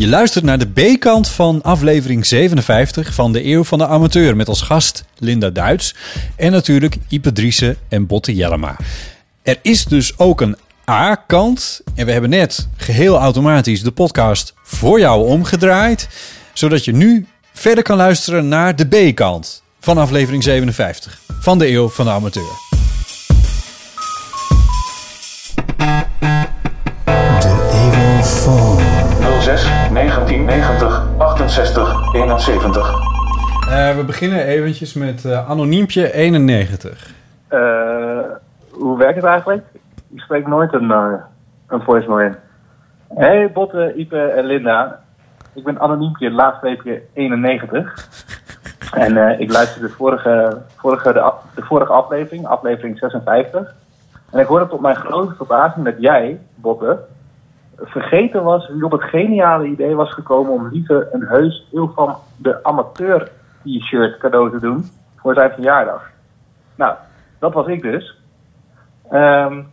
Je luistert naar de B-kant van aflevering 57 van de Eeuw van de Amateur... met als gast Linda Duits en natuurlijk Ipe Driessen en Botte Jellema. Er is dus ook een A-kant en we hebben net geheel automatisch de podcast voor jou omgedraaid... zodat je nu verder kan luisteren naar de B-kant van aflevering 57 van de Eeuw van de Amateur. De Evil Phone. 06 1990 68 71. Eh, we beginnen eventjes met eh, anoniempje 91. Eh, hoe werkt het eigenlijk? Ik spreek nooit een, uh, een voicemail in. Hey Botte, Ipe en Linda. Ik ben anoniempje laagstreepje 91. En uh, ik luisterde de vorige, vorige, de, de, vorige aflevering, aflevering 56. En ik hoorde tot mijn grote verbazing dat jij, Botte, vergeten was wie op het geniale idee was gekomen om liever een heus eeuw van de amateur t-shirt cadeau te doen voor zijn verjaardag. Nou, dat was ik dus. Um,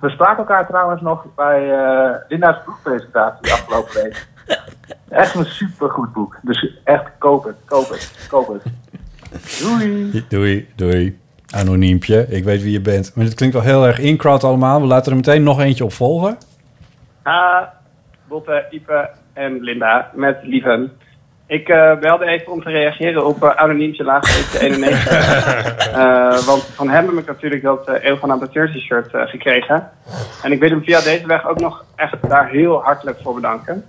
we spraken elkaar trouwens nog bij uh, Linda's boekpresentatie afgelopen week. Echt een supergoed boek. Dus echt koop het, koop het, koop het. Doei. Doei, doei. Anoniempje, ik weet wie je bent. Maar het klinkt wel heel erg in-crowd allemaal. We laten er meteen nog eentje op volgen. Ha, Botte, Ipe en Linda met Lieven. Ik uh, belde even om te reageren op uh, Anoniempje Laagstreepje 91. uh, want van hem heb ik natuurlijk dat uh, Eeuw van Amateur t-shirt gekregen. En ik wil hem via deze weg ook nog echt daar heel hartelijk voor bedanken.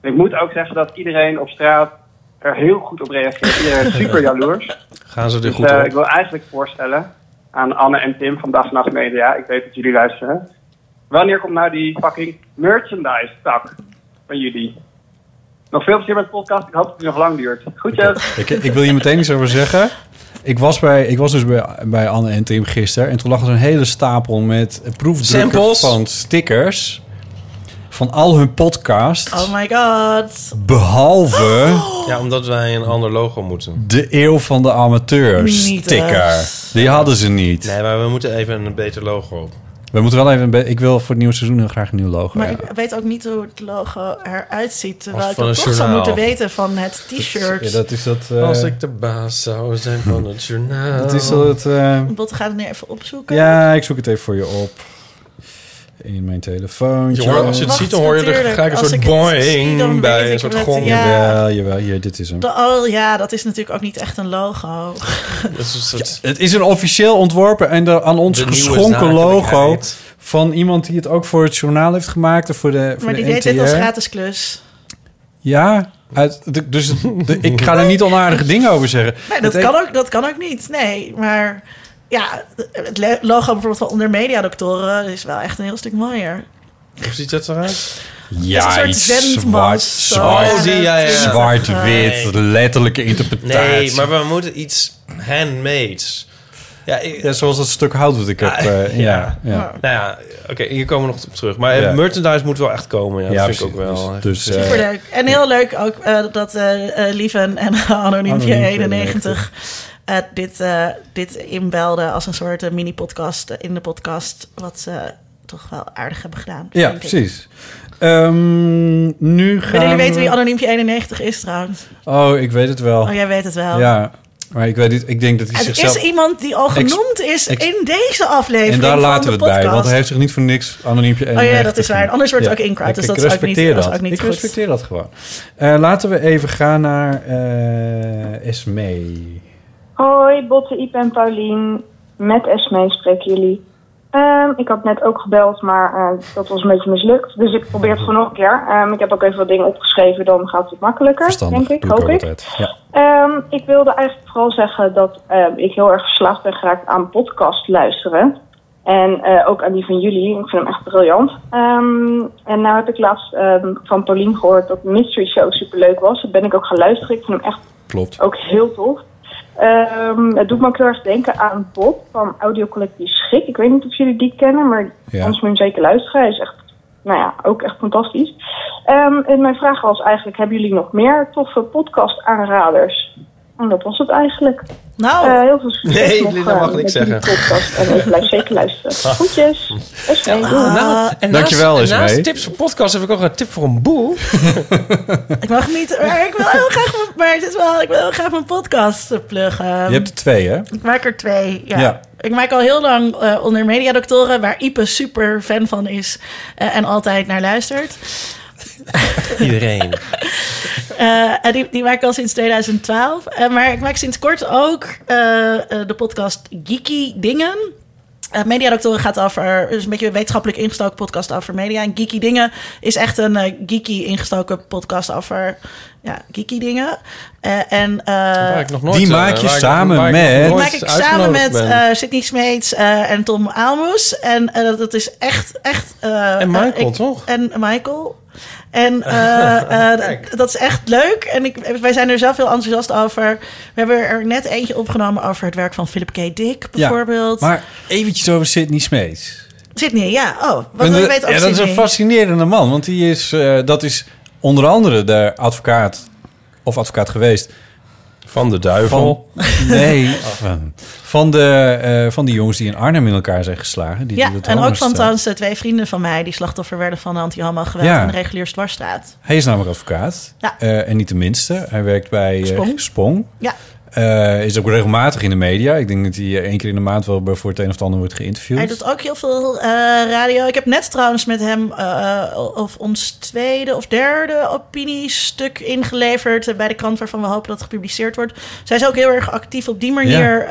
En ik moet ook zeggen dat iedereen op straat er heel goed op reageert. Iedereen is super jaloers. Gaan ze er dus, goed op? Ik wil eigenlijk voorstellen aan Anne en Tim van Dag Nacht Media. Ik weet dat jullie luisteren. Wanneer komt nou die fucking merchandise tak van jullie? Nog veel plezier met de podcast. Ik hoop dat het nog lang duurt. Groetjes. ik, ik wil je meteen iets over zeggen. Ik was, bij, ik was dus bij, bij Anne en Tim gisteren. En toen lag er een hele stapel met proefdrukken Samples? van stickers. Van al hun podcasts. Oh my god. Behalve Ja, omdat wij een ander logo moeten. de Eeuw van de Amateur sticker. Die hadden ze niet. Nee, maar we moeten even een beter logo. We moeten wel even... Ik wil voor het nieuwe seizoen heel graag een nieuw logo. Maar ja. ik weet ook niet hoe het logo eruit ziet. Terwijl ik een toch zou moeten weten van het t-shirt. Ja, dat is dat... eh, Als ik de baas zou zijn van het journaal. dat is dat... eh, Bot gaat het nu even opzoeken. ja, ik zoek het even voor je op. In mijn telefoon. Je hoort- als je het Wacht, ziet, dan hoor je er gelijk een soort het boing bij, een soort gong. Ja. Jawel, jawel, hier, dit is hem. De- oh ja, dat is natuurlijk ook niet echt een logo. Dat is soort... Het is een officieel ontworpen en de, aan ons De geschonken logo van iemand die het ook voor het journaal heeft gemaakt of voor de voor Maar de die deed dit als gratis klus. Ja, uit, de- dus de- ik ga er niet onaardige dingen over zeggen. Nee, dat Het- kan, ook, dat kan ook niet. Nee, maar ja, het logo bijvoorbeeld van onder mediadoktoren is wel echt een heel stuk mooier. Hoe ziet dat eruit? Ja, iets zwart, zo. zwart, Oh, die, ja, ja. zwart-wit, letterlijke interpretatie. Nee, maar we moeten iets handmades. Ja, ik, Ja, zoals dat stuk hout dat ik heb. Ah, eh, ja, ja. ja. Nou ja, oké, hier komen we nog op terug. Maar Ja. merchandise moet wel echt komen. Ja, Ja, dat vind ik ook wel. Dus, dus, eh, Superleuk. En heel leuk ook eh, dat eh eh, Lieven en Anoniempje 91 eh, dit, eh, dit inbelden als een soort eh, mini-podcast in de podcast. Wat ze toch wel aardig hebben gedaan. ja, precies. Ehm, nu gaan Willen jullie weten we- wie Anoniempje 91 is trouwens? Oh, ik weet het wel. Oh, jij weet het wel. Ja, Maar ik weet niet, ik denk dat hij Er zichzelf... is iemand die al genoemd is in deze aflevering En daar laten we het bij, want hij heeft zich niet voor niks anoniempje Oh ja, dat is waar. Anders wordt het ook incorrect, dus ik, dat is ook niet- dat is ook niet ik goed. respecteer dat gewoon. Laten we even gaan naar eh Esme. Hoi, Botte, Iep en Paulien. Met Esme spreken jullie. Ehm, ik had net ook gebeld, maar eh, dat was een beetje mislukt. Dus ik probeer het gewoon nog een keer. Ehm, ik heb ook even wat dingen opgeschreven, dan gaat het makkelijker, Verstandig, denk ik, ik hoop ik. Ja. Ehm, ik wilde eigenlijk vooral zeggen dat ik heel erg verslaafd ben geraakt aan podcast luisteren. En eh, ook aan die van jullie. Ik vind hem echt briljant. En nou heb ik laatst van Paulien gehoord dat Mystery Show superleuk was. Dat ben ik ook gaan luisteren. Ik vind hem echt Klopt. ook heel tof. Ehm, het doet me ook heel erg denken aan Bob van Audiocollectief Schik. Ik weet niet of jullie die kennen, maar Ja. anders moet je hem zeker luisteren. Hij is echt, nou ja, ook echt fantastisch. Ehm, en mijn vraag was eigenlijk, hebben jullie nog meer toffe podcast aanraders? En dat was het eigenlijk. Nou, Eh, heel veel succes Nee, nog, Linda eh, mag met niks zeggen. podcast. En ik blijf zeker luisteren. Groetjes. Esme, doei. Nou, en Dankjewel, naast, naast tips voor podcast heb ik ook een tip voor een boel. ik mag niet, maar ik wil heel graag, mijn- maar het is wel, ik wil heel graag mijn podcast eh, pluggen. Je hebt er twee, hè? Ik maak er twee, ja. Ja. Ik maak al heel lang eh, onder mediadoktoren, waar Ipe super fan van is eh, en altijd naar luistert. Iedereen. Eh, en die, die maak ik al sinds 2012. Eh, maar ik maak sinds kort ook eh, eh, de podcast Geeky Dingen. Uh, Mediadoktoren gaat over, dus een beetje een wetenschappelijk ingestoken podcast over media. En Geeky Dingen is echt een geeky ingestoken podcast over ja, geeky dingen. Eh, en, eh, Waar ik nog nooit, Die maak je samen ik met- die maak ik samen met eh Sydney Smeets eh, en Tom Aalmoes. En dat dat is echt, echt... eh, En Michael, ik- toch? En Michael. En eh, eh, dat is echt leuk. En ik, wij zijn er zelf heel enthousiast over. We hebben er net eentje opgenomen over het werk van Philip K. Dick, bijvoorbeeld. Ja, maar eventjes over Sidney Smeets. Sydney, ja. Oh, wat wil je weten ja, over dat is een fascinerende man. Want die is, eh, dat is onder andere de advocaat... of advocaat geweest... Van de duivel. Van, nee, van, van, de, eh, van die jongens die in Arnhem in elkaar zijn geslagen. Die, Ja, en ook van trouwens eh, twee vrienden van mij... die slachtoffer werden van anti-homo geweld Ja. in de reguliere dwarsstraat. Hij is namelijk advocaat. Ja. Eh, en niet de minste. Hij werkt bij Spong. Spong. Ja. Eh, is ook regelmatig in de media. Ik denk dat hij eh, één keer in de maand wel voor het een of het ander wordt geïnterviewd. Hij doet ook heel veel eh, radio. Ik heb net trouwens met hem of ons tweede of derde opiniestuk ingeleverd bij de krant waarvan we hopen dat het gepubliceerd wordt. Zij is ook heel erg actief op die manier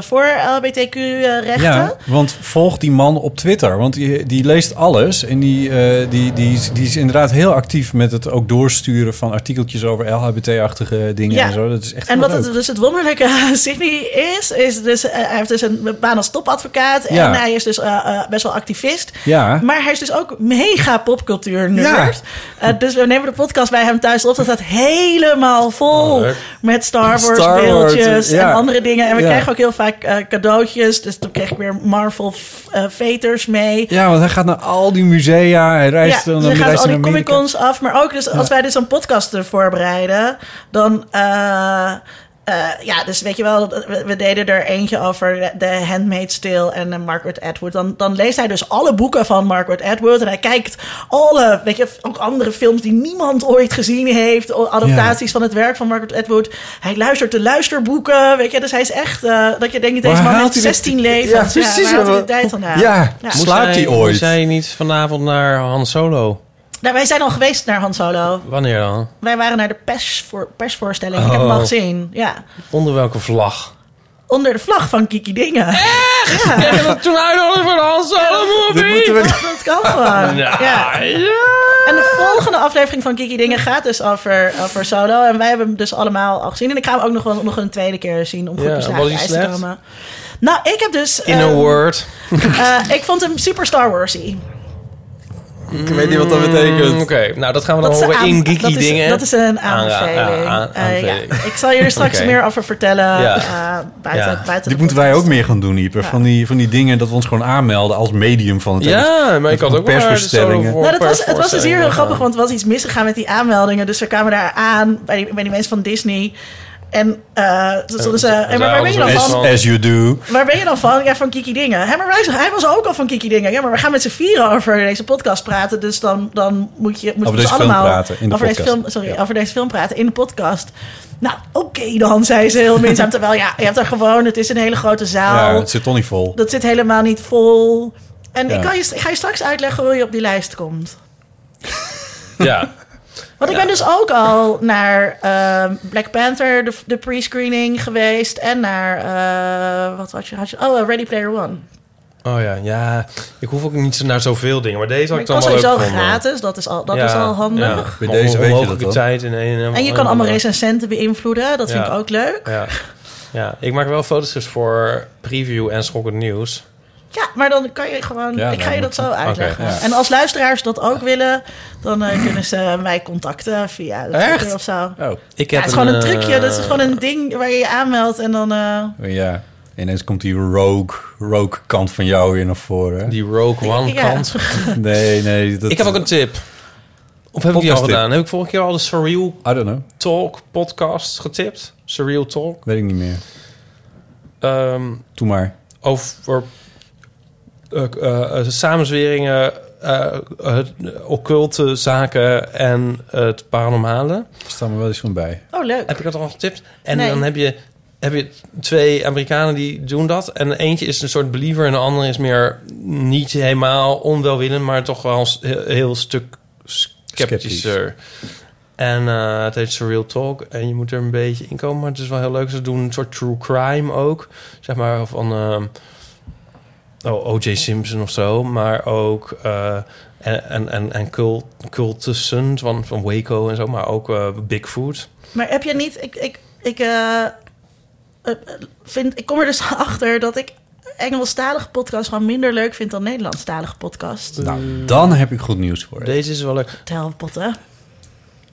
voor LBTQ-rechten. Ja, want volg die man op Twitter. Want die, die leest alles. En die, die, die, die is inderdaad heel actief met het ook doorsturen van artikeltjes over LHBT-achtige dingen Ja. en zo. Dat is echt En het, dus het wonderlijke aan Sydney is, is dus, eh, hij heeft dus een baan als topadvocaat. En Ja. hij is dus eh, eh, best wel activist. Ja. Maar hij is dus ook mega popcultuur nerd. Ja. Dus we nemen de podcast bij hem thuis op. Dat staat helemaal vol Oh, met Star Wars Star beeldjes en andere dingen. En we krijgen ook heel vaak cadeautjes. Dus toen kreeg ik weer Marvel veters mee. Ja, want hij gaat naar al die musea. Hij reist dan dus hij gaat al die naar Comic Amerika. Cons af. Maar ook dus als wij dus een podcast voorbereiden, dan. Eh, ja, dus weet je wel, we, we deden er eentje over The Handmaid's Tale en eh, Margaret Atwood. Dan, dan leest hij dus alle boeken van Margaret Atwood. En hij kijkt alle, weet je, ook andere films die niemand ooit gezien heeft. Adaptaties van het werk van Margaret Atwood. Hij luistert de luisterboeken, weet je. Dus hij is echt, eh, dat je denkt, deze man heeft hij dit- 16 levens. Ja, precies, waar haalt hij ja, de tijd vandaan? ja, Ja. Moest slaapt hij ooit? Hij niet vanavond naar Han Solo? Nou, wij zijn al geweest naar Han Solo. Wanneer dan? Wij waren naar de persvoor, persvoorstelling. Ik heb hem Oh. al gezien. Ja. Onder welke vlag? Onder de vlag van Kiki Dingen. Jij dat toen uitnodigd voor de Han Solo movie? Dat kan gewoon. Ja, Ja. En de volgende aflevering van Kiki Dingen gaat dus over, over Solo. En wij hebben hem dus allemaal al gezien. En ik ga hem ook nog, wel, nog een tweede keer zien om goed Ja, beslagen ijs te komen. Nou, ik heb dus... In a ehm, word. eh, ik vond hem super Star Warsy. Ik weet niet wat dat betekent. Mm, Oké, nou dat gaan we dan Dat is, horen een in geeky dat, is, dingen. dat is een aanbeveling. ja, aan- Eh, ja. Ik zal jullie straks Oké. meer over vertellen. Ja. eh, buiten, Ja. buiten Die de moeten wij ook meer gaan doen, Ieper. Van, die, van die dingen dat we ons gewoon aanmelden als medium van het Ja, maar ik had ook voor Nou, dat was, het was dus hier heel grappig, want er was iets misgegaan met die aanmeldingen. Dus we kwamen daar aan bij die, bij die mensen van Disney. En uh, stonden ze... Hey, maar waar ben je dan van? As, as you do. Waar ben je dan van? Ja, van Kiki Dingen. Hé, maar wij, hij was ook al van Kiki Dingen. Ja, maar we gaan met z'n vieren over deze podcast praten. Dus dan, dan moet je... Moet over deze allemaal, film praten in de over podcast. Deze film, sorry, ja. over deze film praten in de podcast. Nou, oké okay dan, zei ze heel minzaam. Terwijl, ja, je hebt er gewoon... Het is een hele grote zaal. Ja, het zit toch niet vol. Dat zit helemaal niet vol. En ja. ik, kan je, ik ga je straks uitleggen hoe je op die lijst komt. Ja. Want ik ja. ben dus ook al naar uh, Black Panther, de, de pre-screening geweest. En naar, uh, wat had je, had je? Oh, uh, Ready Player One. Oh ja, ja. Ik hoef ook niet naar zoveel dingen. Maar deze had ik dan wel leuk gevonden. gratis, dat is al, dat ja, is al handig. Ja. Bij deze weet je dat tijd in een, en je kan allemaal recensenten beïnvloeden, dat vind ik ook leuk. Ja. ja, ik maak wel foto's dus voor preview en schokkend nieuws. Ja, maar dan kan je gewoon... Ja, ik ga je dat zo uitleggen. Okay, ja. En als luisteraars dat ook willen... dan uh, kunnen ze mij contacten via de Twitter of zo. Oh. Ik ja, heb het is gewoon een trucje. Dat is gewoon een ding waar je je aanmeldt en dan... Uh... Ja, ineens komt die rogue, rogue kant van jou weer naar voren. Die rogue one ja. kant. nee, nee. Dat... Ik heb ook een tip. Of heb ik die al gedaan? Heb ik vorige keer al de Surreal I don't know. Talk podcast getipt? Surreal Talk? Weet ik niet meer. Um, Doe maar. Over samenzweringen, uh, het occulte zaken en het paranormale. Staan me wel eens van bij. Oh, leuk. Heb ik dat al getipt? En nee. dan heb je, heb je twee Amerikanen die doen dat. En eentje is een soort believer en de andere is meer niet helemaal onwelwillend, maar toch wel een heel stuk sceptischer. En uh, het heet Surreal Talk. En je moet er een beetje in komen. Maar het is wel heel leuk. Ze doen een soort true crime ook. Zeg maar van... Uh, O.J. Simpson of zo. Maar ook... Uh, en, en, en cult, cultussen van, van Waco en zo. Maar ook uh, Bigfoot. Maar heb je niet... Ik, ik, ik, uh, vind, ik kom er dus achter dat ik Engelstalige podcast gewoon minder leuk vind dan Nederlandstalige podcast. Nou, dan heb ik goed nieuws voor je. Deze is wel leuk. Tel, potten.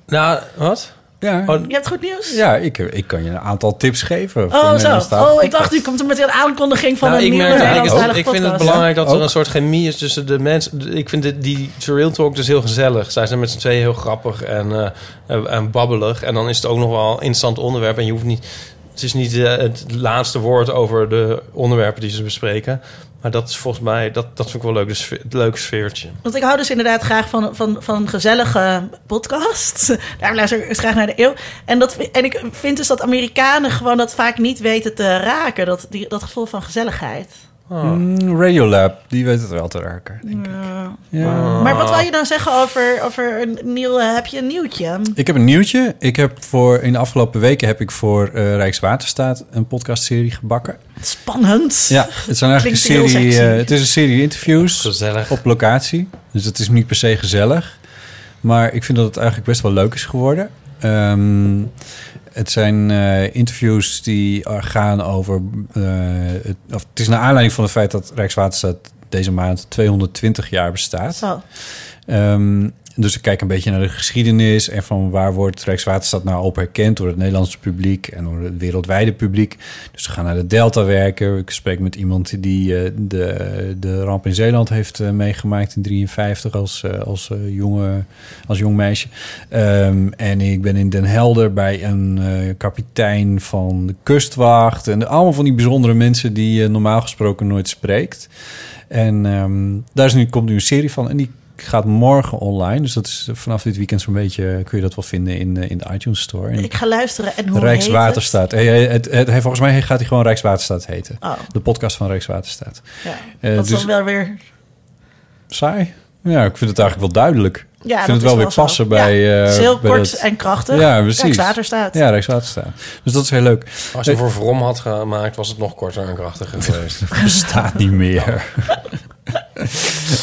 Nou, wat? Ja. Oh, je hebt goed nieuws? Ja, ik, ik kan je een aantal tips geven. Oh, zo. Oh, ik dacht, u komt er met een aankondiging van nou, een ik nieuwe Ik vind het belangrijk dat er een soort chemie is tussen de mensen. Ik vind dit, die Surreal Talk dus heel gezellig. Zij zijn met z'n tweeën heel grappig en, uh, en babbelig. En dan is het ook nog wel een interessant onderwerp. En je hoeft niet... Het is niet uh, het laatste woord over de onderwerpen die ze bespreken. Maar dat is volgens mij, dat, dat vind ik wel leuk, dus het leuke sfeertje. Want ik hou dus inderdaad graag van, van, van gezellige podcast. Daar luister ik graag naar de eeuw. En, dat, en ik vind dus dat Amerikanen gewoon dat vaak niet weten te raken. Dat, die, dat gevoel van gezelligheid. Oh. Radiolab, die weet het wel te raken, denk ja. ik. Ja. Oh. Maar wat wil je dan zeggen over, over een nieuw... Heb je een nieuwtje? Ik heb een nieuwtje. Ik heb voor, in de afgelopen weken heb ik voor uh, Rijkswaterstaat een podcastserie gebakken. Spannend. Ja, het, zijn eigenlijk een serie, uh, het is een serie interviews gezellig. op locatie. Dus het is niet per se gezellig. Maar ik vind dat het eigenlijk best wel leuk is geworden. Um, het zijn uh, interviews die gaan over. Uh, het, of het is naar aanleiding van het feit dat Rijkswaterstaat deze maand 220 jaar bestaat. Zo. Um, dus ik kijk een beetje naar de geschiedenis en van waar wordt Rijkswaterstaat nou op herkend door het Nederlandse publiek en door het wereldwijde publiek. Dus we gaan naar de Delta werken. Ik spreek met iemand die uh, de, de ramp in Zeeland heeft uh, meegemaakt in 53 als, uh, als, jonge, als jong meisje. Um, en ik ben in Den Helder bij een kapitein van de kustwacht. En allemaal van die bijzondere mensen die je normaal gesproken nooit spreekt. En um, daar is nu, komt nu een serie van en die gaat morgen online. Dus dat is vanaf dit weekend zo'n beetje... kun je dat wel vinden in, in de iTunes Store. En ik ga luisteren. En hoe Rijkswaterstaat. heet het? Het, het, het, volgens mij gaat hij gewoon Rijkswaterstaat heten. Oh. De podcast van Rijkswaterstaat. Ja, uh, dat is dus, dan wel weer... Saai? Ja, ik vind het eigenlijk wel duidelijk. Ja, ik vind het wel, weer passen zo. bij... Ja, het is heel bij kort dat... en krachtig. Ja, precies. Rijkswaterstaat. Ja, Rijkswaterstaat. Dus dat is heel leuk. Als je voor Vrom had gemaakt, was het nog korter en krachtiger geweest. Bestaat niet meer.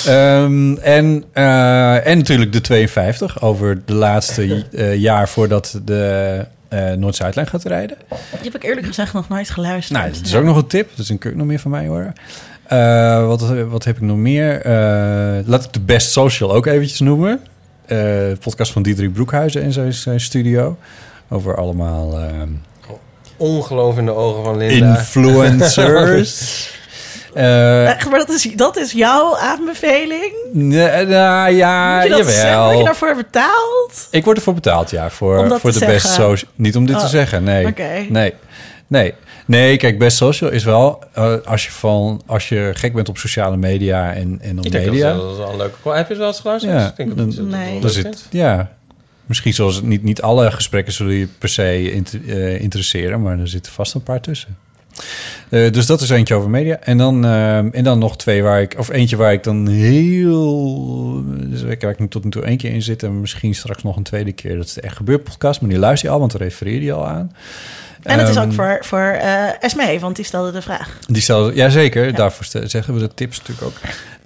um, en, uh, en natuurlijk de 52 over de laatste uh, jaar voordat de uh, Noord-Zuidlijn gaat rijden. Die heb ik eerlijk gezegd nog nooit geluisterd. Nou, dat is ook nog een tip. Dus dan kun je nog meer van mij horen. Uh, wat, wat heb ik nog meer? Uh, laat ik de Best Social ook eventjes noemen. Uh, podcast van Diederik Broekhuizen in zijn, zijn studio. Over allemaal... Ongeloof in de ogen van Linda. Influencers. Eh, Echt, maar dat is, dat is jouw aanbeveling? nee, nou ja, Moet je dat zeggen? jawel. Word je daarvoor betaald? Ik word ervoor betaald, ja. Om Voor, dat voor te de best social. Niet om dit te Oh, zeggen, nee. Nee. Nee. Nee, kijk, best social is wel eh, als je van als je gek bent op sociale media en, en op Ik denk media. dat dat wel een leuke... Heb je wel eens geluisterd? Ja, Ik denk dat dat wel Nee. leuk dan zit, ja. Misschien zoals het niet, niet alle gesprekken zullen je per se inter- eh, interesseren, maar er zitten vast een paar tussen. Eh, dus dat is eentje over media. En dan, eh, en dan nog twee waar ik, of eentje waar ik dan heel, dus waar ik nu tot nu toe één keer in zit en misschien straks nog een tweede keer. Dat is de Echt Gebeurd podcast, maar die luister je al, want daar refereer je al aan. En het is Ehm, ook voor, voor eh Esmee, want die stelde de vraag. die stelde, jazeker, daarvoor ste- zeggen we de tips natuurlijk ook.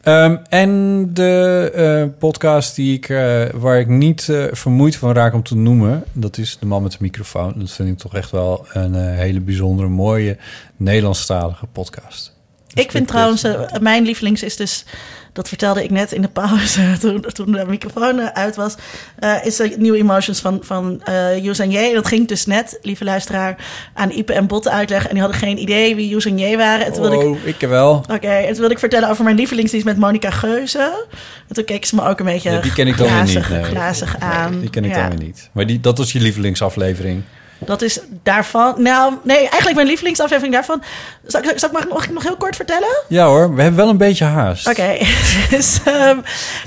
Ehm, en de eh, podcast die ik, eh, waar ik niet eh, vermoeid van raak om te noemen, dat is De Man met de Microfoon. Dat vind ik toch echt wel een eh, hele bijzondere, mooie Nederlandstalige podcast. Ik vind trouwens, eh, mijn lievelings is dus... Dat vertelde ik net in de pauze toen, toen de microfoon eh, uit was. eh, is de New Emotions van, van eh Yus en J. En dat ging dus net, lieve luisteraar, aan Ipe en Botte uitleggen. En die hadden geen idee wie Yus en J waren. En wilde ik Oh, ik wel. Oké, en toen wilde ik vertellen over mijn lievelings, die is met Monica Geuze. En toen keek ze me ook een beetje Ja, die ken ik dan weer glazig, niet. Nee. glazig aan. Die ken ik Ja. dan weer niet. Maar die, dat was je lievelingsaflevering. Dat is daarvan... Nou, nee, eigenlijk mijn lievelingsaflevering daarvan... Zal ik, zal ik, mag, mag ik nog heel kort vertellen? Ja hoor, we hebben wel een beetje haast. Oké, dus, ehm,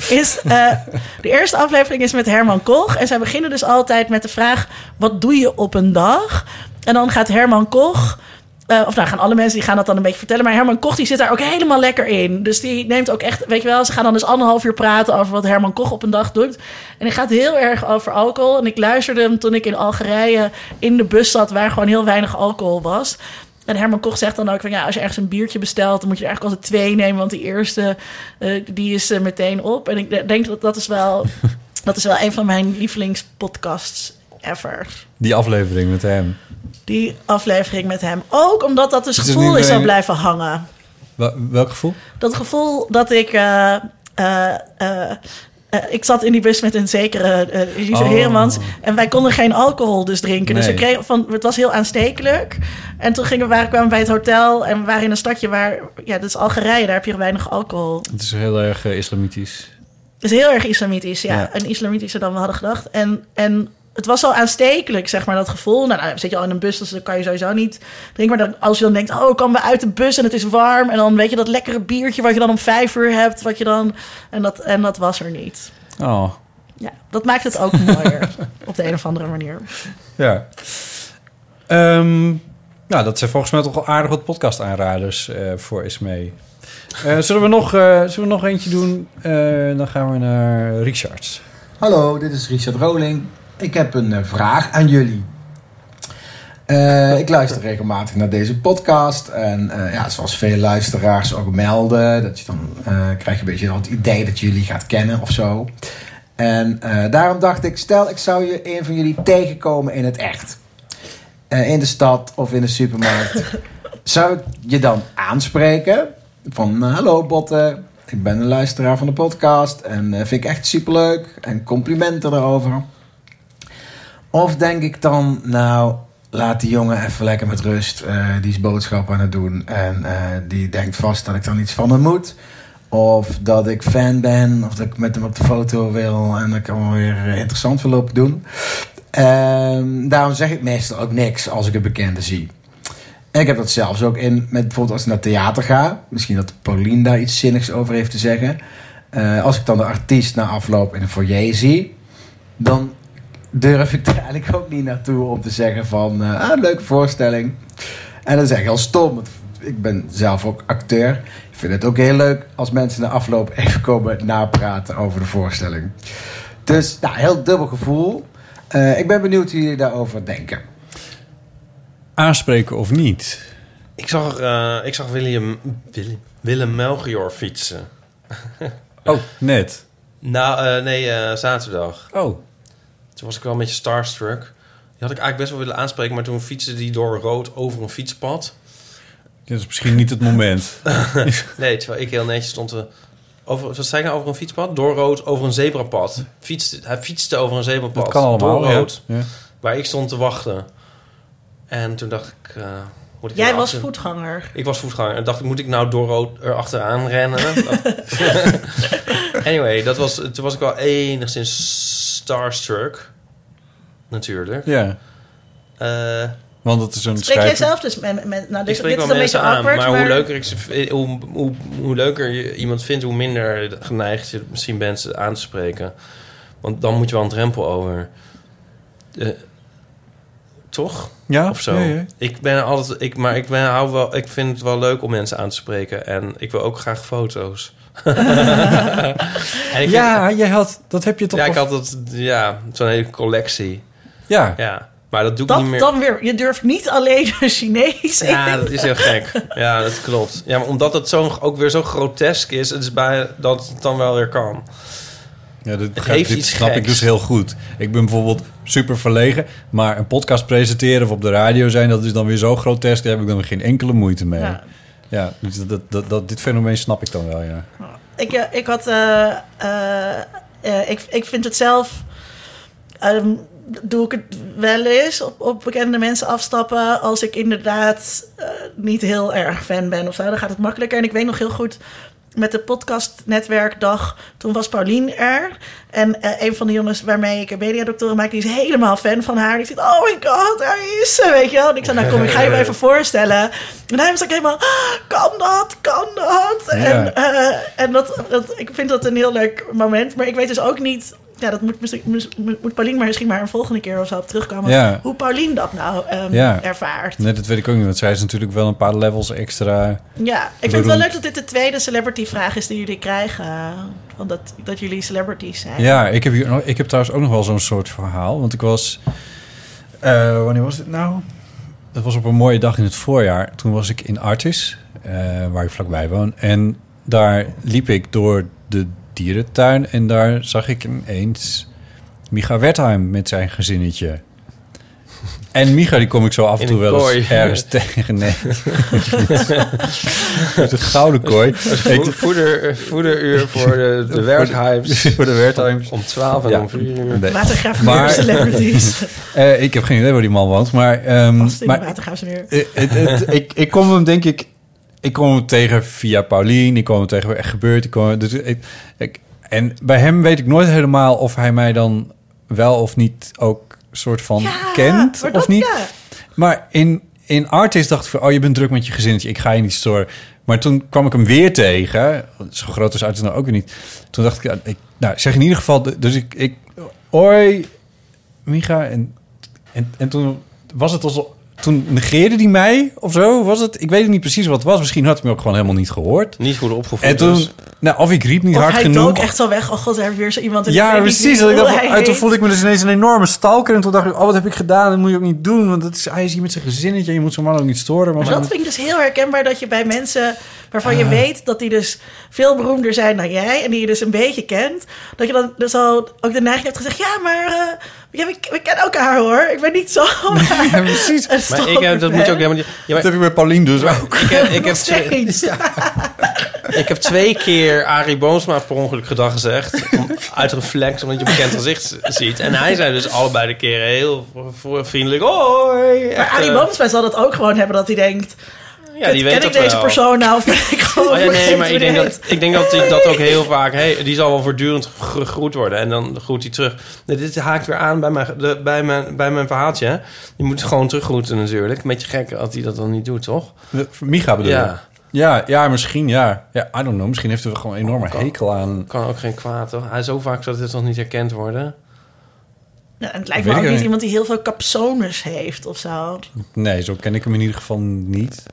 is, eh, de eerste aflevering is met Herman Koch. En zij beginnen dus altijd met de vraag: wat doe je op een dag? En dan gaat Herman Koch. Eh, of nou gaan alle mensen die gaan dat dan een beetje vertellen. Maar Herman Koch die zit daar ook helemaal lekker in. Dus die neemt ook echt, weet je wel, ze gaan dan dus anderhalf uur praten over wat Herman Koch op een dag doet. En die gaat heel erg over alcohol. En ik luisterde hem toen ik in Algerije in de bus zat, waar gewoon heel weinig alcohol was. En Herman Koch zegt dan ook van ja, als je ergens een biertje bestelt, dan moet je er eigenlijk altijd twee nemen, want die eerste eh, die is eh, meteen op. En ik de- denk dat dat is wel, dat is wel een van mijn lievelingspodcasts ever. Die aflevering met hem. Die aflevering met hem. Ook omdat dat dus het gevoel is alleen- blijven hangen. Wel- welk gevoel? Dat gevoel dat ik. eh, eh, eh, ik zat in die bus met een zekere Elise Oh. Heremans. En wij konden geen alcohol dus drinken. Dus we kregen van, het was heel aanstekelijk. En toen gingen we, waren, kwamen we bij het hotel. En we waren in een stadje waar... Ja, dat is Algerije. Daar heb je weinig alcohol. Het is heel erg islamitisch. Het is heel erg islamitisch, ja. Ja. En islamitischer dan we hadden gedacht. En, en het was zo aanstekelijk, zeg maar, dat gevoel. Nou, nou zit je al in een bus, dus dan kan je sowieso niet drinken. Maar dan, als je dan denkt, oh, ik kan we uit de bus en het is warm. En dan weet je dat lekkere biertje wat je dan om vijf uur hebt. Wat je dan, en, dat, en dat was er niet. Oh, Ja, dat maakt het ook mooier. op de een of andere manier. ja. Ehm, nou, dat zijn volgens mij toch wel aardig wat podcast-aanraders eh, voor Ismee. Eh zullen, we nog, eh, zullen we nog eentje doen? Eh, dan gaan we naar Richards. Hallo, dit is Richard Roling. Ik heb een eh, vraag aan jullie. Eh, ik luister regelmatig naar deze podcast. En eh, ja, zoals veel luisteraars ook melden, dat je dan eh, krijg je een beetje het idee dat je jullie gaat kennen of zo. En daarom dacht ik, stel ik zou je een van jullie tegenkomen in het echt. In de stad of in de supermarkt. zou ik je dan aanspreken? Van hallo Botte, ik ben een luisteraar van de podcast en vind ik echt superleuk en complimenten erover. Of denk ik dan, nou, laat die jongen even lekker met rust. eh, die is boodschap aan het doen en eh, die denkt vast dat ik dan iets van hem moet. Of dat ik fan ben, of dat ik met hem op de foto wil en dat ik allemaal weer interessant wil lopen doen. Ehm, daarom zeg ik meestal ook niks als ik een bekende zie. Ik heb dat zelfs ook in, met bijvoorbeeld als ik naar theater ga. Misschien dat Paulien daar iets zinnigs over heeft te zeggen. Eh, als ik dan de artiest na afloop in de foyer zie, dan durf ik er eigenlijk ook niet naartoe om te zeggen van, eh, ah, leuke voorstelling. En dat is echt heel stom, want ik ben zelf ook acteur. Ik vind het ook heel leuk als mensen na afloop even komen napraten over de voorstelling. Dus, nou, heel dubbel gevoel. Eh, ik ben benieuwd hoe jullie daarover denken. Aanspreken of niet? Ik zag, eh, ik zag William, Willem, Willem Melchior fietsen. Oh, net. Nou, eh, nee, eh, zaterdag. Oh. Toen was ik wel een beetje starstruck. Die had ik eigenlijk best wel willen aanspreken, maar toen fietste die door rood over een fietspad. Dit is misschien niet het moment. nee, terwijl ik heel netjes stond te... Over, wat zei ik nou over een fietspad? Door rood over een zebrapad. Fietste, hij fietste over een zebrapad. Dat kan allemaal, Door rood. Ja. Waar ik stond te wachten. En toen dacht ik... eh, Moet ik Jij was achter- voetganger. Ik was voetganger. En dacht ik, moet ik nou door er achteraan rennen? anyway, dat was, toen was ik wel enigszins starstruck. Natuurlijk. Ja. Eh, Want het is zo'n Spreek jij zelf dus met... met nou, ik dit, spreek dit wel is een beetje mensen aan, awkward, maar, maar... hoe leuker ik ze, v- hoe, hoe, hoe leuker je iemand vindt, hoe minder geneigd je misschien bent ze aan te spreken. Want dan moet je wel een drempel over. Eh, toch? Ja, Of zo. ja, ja. Ik ben altijd, ik, maar ik, ben, hou wel, ik vind het wel leuk om mensen aan te spreken. En ik wil ook graag foto's. En ik ja, jij had, dat heb je toch ja, ik had dat, ja, zo'n hele collectie. Ja. Ja, maar dat doe ik Dat niet meer. dan weer... Je durft niet alleen een Chinees Ja, in. dat is heel gek. Ja, dat klopt. Ja, maar omdat het zo, ook weer zo grotesk is, het is bij, dat het dan wel weer kan. Ja, dit, Het heeft dit iets snap ik dus heel goed. Ik ben bijvoorbeeld super verlegen, maar een podcast presenteren of op de radio zijn, dat is dan weer zo grotesk, daar heb ik dan geen enkele moeite mee. Ja. Ja, dus dat, dat, dat, dit fenomeen snap ik dan wel, ja. Ik, eh, ik had... eh, eh, ik, ik vind het zelf... ehm, doe ik het wel eens op, op bekende mensen afstappen... als ik inderdaad niet heel erg fan ben of zo. Dan gaat het makkelijker. En ik weet nog heel goed... Met de podcastnetwerkdag, toen was Paulien er. En eh, een van de jongens waarmee ik een mediadoctoren maak, die is helemaal fan van haar. Die zegt, oh my god, daar is ze, weet je wel. En ik zei, nou kom, ik ga je even voorstellen. En hij was ook helemaal, "Ah, kan dat, kan dat? Ja. En, eh, en dat, dat, ik vind dat een heel leuk moment. Maar ik weet dus ook niet, ja, dat moet, misschien- mis- moet Paulien maar misschien maar een volgende keer of zo op terugkomen. Ja. Hoe Paulien dat nou ehm, ja. ervaart. Nee, dat weet ik ook niet, want zij is natuurlijk wel een paar levels extra. Ja, ik vind het wel leuk dat dit de tweede celebrity-vraag is die jullie krijgen. Van dat, dat jullie celebrities zijn. Ja, ik heb, hier, ik heb trouwens ook nog wel zo'n soort verhaal. Want ik was... eh, wanneer was dit nou? Dat was op een mooie dag in het voorjaar. Toen was ik in Artis, eh, waar ik vlakbij woon. En daar liep ik door de dierentuin. En daar zag ik ineens Micha Wertheim met zijn gezinnetje. En Micha, die kom ik zo af en toe wel kooi. eens ergens tegen. Nee. de gouden kooi. Vo- Voeder, voederuur voor de, de Wertheims. Voor de Wertheims. Om 12 en Ja. om 4 uur. Nee. Watergraafsmeer celebrities. eh, ik heb geen idee waar die man woont, maar... ehm, Vast in de maar Watergraafsmeer. eh, het, het- ik, ik kom hem denk ik... Ik kom hem tegen via Paulien. Ik kom hem tegen echt gebeurt. Ik dus ik, ik- en bij hem weet ik nooit helemaal of hij mij dan wel of niet ook soort van kent of dat- niet. ja. Maar in, in Artis dacht ik van, oh, je bent druk met je gezinnetje. Ik ga je niet storen. Maar toen kwam ik hem weer tegen. Zo groot is Artis nou ook weer niet. Toen dacht ik, ik nou, zeg in ieder geval... Dus ik, ik hoi, Micha. En, en, en toen was het alsof... Toen negeerde hij mij of zo, was het? Ik weet niet precies wat het was. Misschien had hij me ook gewoon helemaal niet gehoord. Niet goed opgevoed. En toen, dus. nou, of ik riep niet Of hard hij genoeg. dook echt zo weg. Oh god, er weer zo iemand. ik Ja, precies. Dat ik dacht, hij en toen voelde ik me dus ineens een enorme stalker. En toen dacht ik, oh, wat heb ik gedaan? Dat moet je ook niet doen. Want dat is, hij is hier met zijn gezinnetje. Je moet zo'n man ook niet storen. Maar Maar dat vind ik dus heel herkenbaar dat je bij mensen waarvan je Ah. weet dat die dus veel beroemder zijn dan jij en die je dus een beetje kent, dat je dan dus al ook de neiging hebt gezegd: ja, maar eh, ja, we, we kennen elkaar hoor. Ik ben niet zo. Ja, precies. Maar ik heb, dat moet je ook helemaal niet... Ja, maar, dat heb ik bij Paulien dus ook. ik heb, ik heb, ik heb twee keer Arie Boomsma per ongeluk gedag gezegd. Om- Uit reflex, omdat je een bekend gezicht ziet. En hij zei dus allebei de keren heel vriendelijk... Hoi! Maar Arie eh, Boomsma zal dat ook gewoon hebben dat hij denkt: Ja, die ken weet ik dat deze wel. persoon nou? Of ben ik gewoon Oh ja, nee, maar ik denk, dat, ik denk dat hij dat ook heel vaak... Hey, die zal wel voortdurend gegroet worden. En dan groet hij terug. Nee, dit haakt weer aan bij mijn, de, bij mijn, bij mijn verhaaltje. hè. Je moet gewoon teruggroeten natuurlijk. Een beetje gek als hij dat dan niet doet, toch? Micha bedoel Ja. je? Ja, ja, misschien ja. ja. I don't know. Misschien heeft hij er gewoon een enorme hekel aan. Kan ook geen kwaad, toch? Hij is zo vaak dat dit nog niet herkend worden. Ja, en het lijkt me ook niet niet. iemand die heel veel capsones heeft of zo. Nee, zo ken ik hem in ieder geval niet.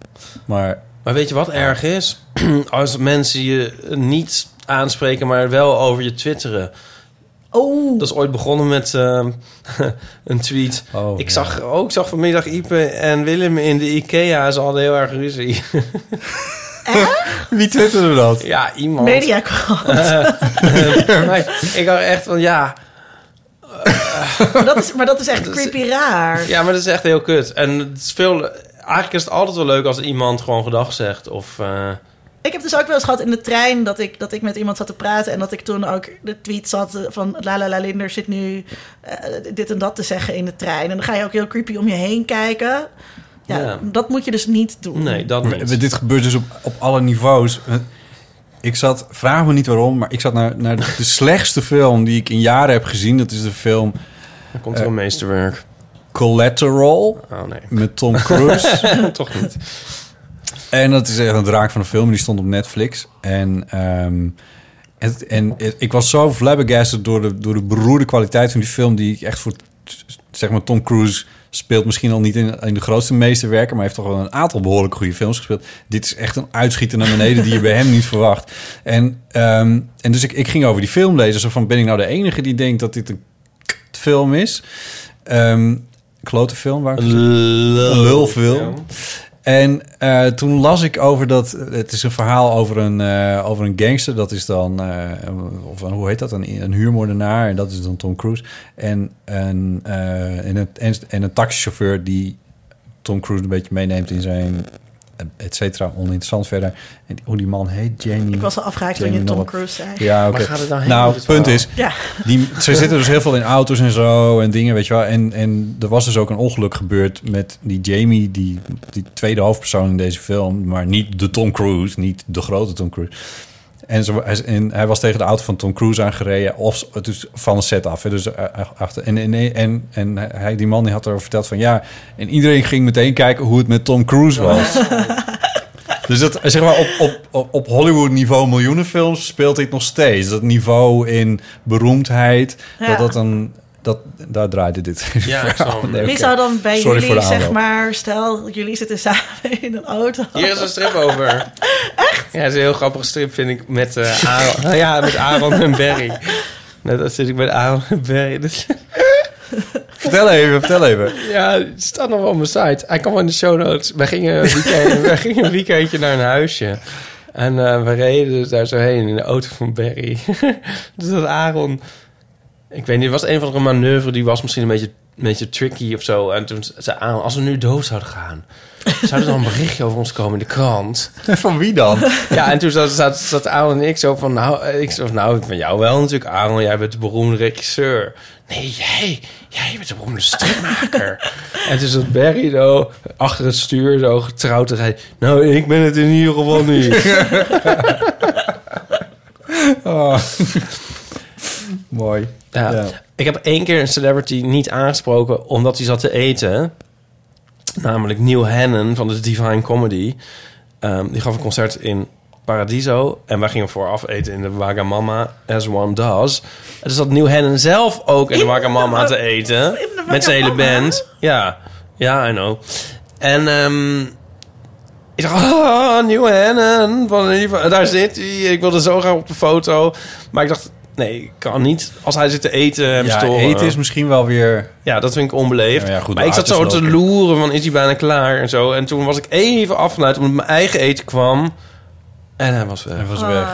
Maar Maar weet je wat erg is? Als mensen je niet aanspreken, maar wel over je twitteren. Oh. Dat is ooit begonnen met ehm, een tweet. Oh, ik ja. zag ook zag vanmiddag Ipe en Willem in de IKEA. Ze hadden heel erg ruzie. wie twitterde dat? ja, iemand. Mediakrant. maar ik had echt van ja. Maar, dat is, maar dat is echt creepy raar. Ja, maar dat is echt heel kut. En het is veel. Eigenlijk is het altijd wel leuk als iemand gewoon gedag zegt. Of. eh, Ik heb dus ook wel eens gehad in de trein dat ik, dat ik met iemand zat te praten en dat ik toen ook de tweet zat van La La La Linder zit nu eh, dit en dat te zeggen in de trein. En dan ga je ook heel creepy om je heen kijken. Ja, Ja. dat moet je dus niet doen. Nee, dat niet. dit gebeurt dus op, op alle niveaus. Ik zat, vraag me niet waarom, maar ik zat naar, naar de slechtste film die ik in jaren heb gezien. Dat is de film Dan komt er een meesterwerk. Collateral Oh nee. met Tom Cruise. Toch niet. En dat is echt een draak van een film. Die stond op Netflix. En, ehm, het, en het- ik was zo flabbergasted door de, door de beroerde kwaliteit van die film... die ik echt voor... Zeg maar, Tom Cruise speelt misschien al niet in, in de grootste meesterwerken... maar heeft toch wel een aantal behoorlijk goede films gespeeld. Dit is echt een uitschieter naar beneden die je bij hem niet verwacht. En, ehm, en dus ik, ik ging over die film lezen. Zo van, ben ik nou de enige die denkt dat dit een film is? Ehm klote film, waar ik lulfilm. En eh, toen las ik over dat... Het is een verhaal over een, eh, over een gangster. Dat is dan... eh, of hoe heet dat? Een, een huurmoordenaar. En dat is dan Tom Cruise. En, een eh, en, een, en, en een taxichauffeur die Tom Cruise een beetje meeneemt in zijn... Et cetera, oninteressant verder. En hoe die man heet, Jamie... Ik was al afgehaakt toen je Tom Cruise zei. Ja, oké. Waar gaat het nou Nou, het punt is... Ja. Die, ze zitten dus heel veel in auto's en zo en dingen, weet je wel. En, en er was dus ook een ongeluk gebeurd met die Jamie, die, die tweede hoofdpersoon in deze film. Maar niet de Tom Cruise, niet de grote Tom Cruise. En, hij, en hij was tegen de auto van Tom Cruise aangereden, of dus van de set af. Hè, dus eh, achter, en, en, en, en hij, die man die had erover verteld van ja. En iedereen ging meteen kijken hoe het met Tom Cruise was. Dus dat, zeg maar, op, op, op, op Hollywood-niveau miljoenenfilms speelt dit nog steeds. Dat niveau in beroemdheid, Ja. dat dat een... Dat, daar draaide dit Ja. Nee, zou dan bij Sorry jullie, zeg maar, stel, jullie zitten samen in een auto. Hier is een strip over. Echt? Ja, het is een heel grappige strip, vind ik, met uh, Aaron. ja, met Aaron en Barry. Net als zit ik met Aaron en Barry. Dus, Vertel even, vertel even. ja, het staat nog wel op mijn site. Hij kwam in de show notes. Wij gingen een, weekend, wij gingen een weekendje naar een huisje. En eh, we reden dus daar zo heen in de auto van Barry. dus dat Aaron... Ik weet niet, het was een van de manoeuvre... die was misschien een beetje, een beetje tricky of zo. En toen zei Aaron, als we nu dood zouden gaan... zou er dan een berichtje over ons komen in de krant? Van wie dan? Ja, en toen zat, zat, zat Aaron en ik zo van... Nou, ik zo van, nou, van jou wel natuurlijk, Aaron. Jij bent de beroemde regisseur. Nee, jij, jij bent de beroemde stripmaker. en toen zat Barry zo achter het stuur zo getrouwd te rijden. Nou, ik ben het in ieder geval niet. Oh. Mooi. Ja. Ja. Ik heb één keer een celebrity niet aangesproken omdat hij zat te eten. Namelijk Neil Hannon van de Divine Comedy. Ehm, die gaf een concert in Paradiso. En wij gingen vooraf eten in de Wagamama, as one does. En dus zat Neil Hannon zelf ook in de Wagamama te eten. Met zijn hele band. Ja, ja, I know. En ehm, ik dacht, ah, Neil Hannon. Van, daar zit hij. Ik wilde zo graag op de foto. Maar ik dacht, nee, ik kan niet. Als hij zit te eten, hem Ja, storen. eten is misschien wel weer... Ja, dat vind ik onbeleefd. Ja, ja, goed, maar ik zat zo te loeren van, is hij bijna klaar en zo. En toen was ik even afgeleid omdat mijn eigen eten kwam. En hij was weg. Hij was weg.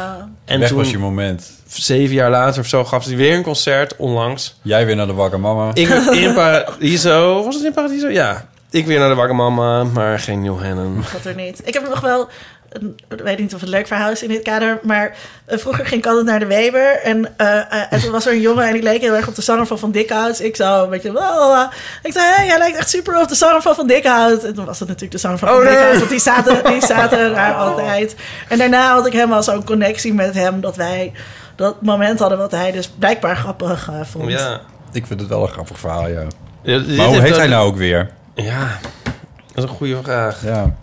En weg toen, was je moment. zeven jaar later of zo, gaf hij weer een concert onlangs. Jij weer naar de Wagamama. Ik in Paradiso. Was het in Paradiso? Ja. Ik weer naar de Wagamama, maar geen Neil Hannon. Dat er niet. Ik heb nog wel, een, ik weet niet of het een leuk verhaal is in dit kader, maar eh, vroeger ging ik altijd naar de Weber en, eh, eh, en toen was er een jongen en die leek heel erg op de zanger van Van Dikhout. Ik zou een beetje, blablabla. ik zei, hey, jij lijkt echt super op de zanger van Van Dikhout. En toen was het natuurlijk de zanger van Oh, Van nee. Dikhout, want die zaten, die zaten daar altijd. En daarna had ik helemaal zo'n connectie met hem dat wij dat moment hadden wat hij dus blijkbaar grappig eh, vond. Ja. Ik vind het wel een grappig verhaal, ja. Maar hoe heet hij nou ook weer? Ja, dat is een goede vraag. Ja.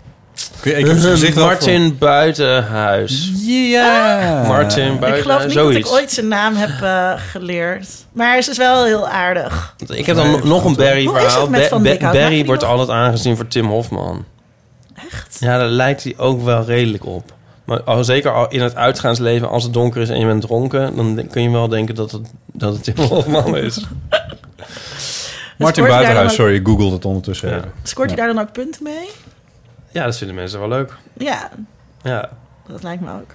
Ik heb zijn gezicht wel Martin Buitenhuis. Ja. Martin Ik Buitenhuis, geloof niet zoiets. dat ik ooit zijn naam heb eh, geleerd. Maar hij is dus wel heel aardig. Ik heb dan nog een Barry Hoe is het verhaal. met Ba- Van Ba- Dikhout? Maakt Barry wordt nog- altijd aangezien voor Tim Hofman. Echt? Ja, daar lijkt hij ook wel redelijk op. Maar al, zeker al in het uitgaansleven, als het donker is en je bent dronken... dan kun je wel denken dat het, dat het Tim Hofman is. Martin Buitenhuis, sorry, ik google het ondertussen. Ja. Scoort Ja. hij daar dan ook punten mee? Ja, dat vinden mensen wel leuk. Ja, Ja. dat lijkt me ook.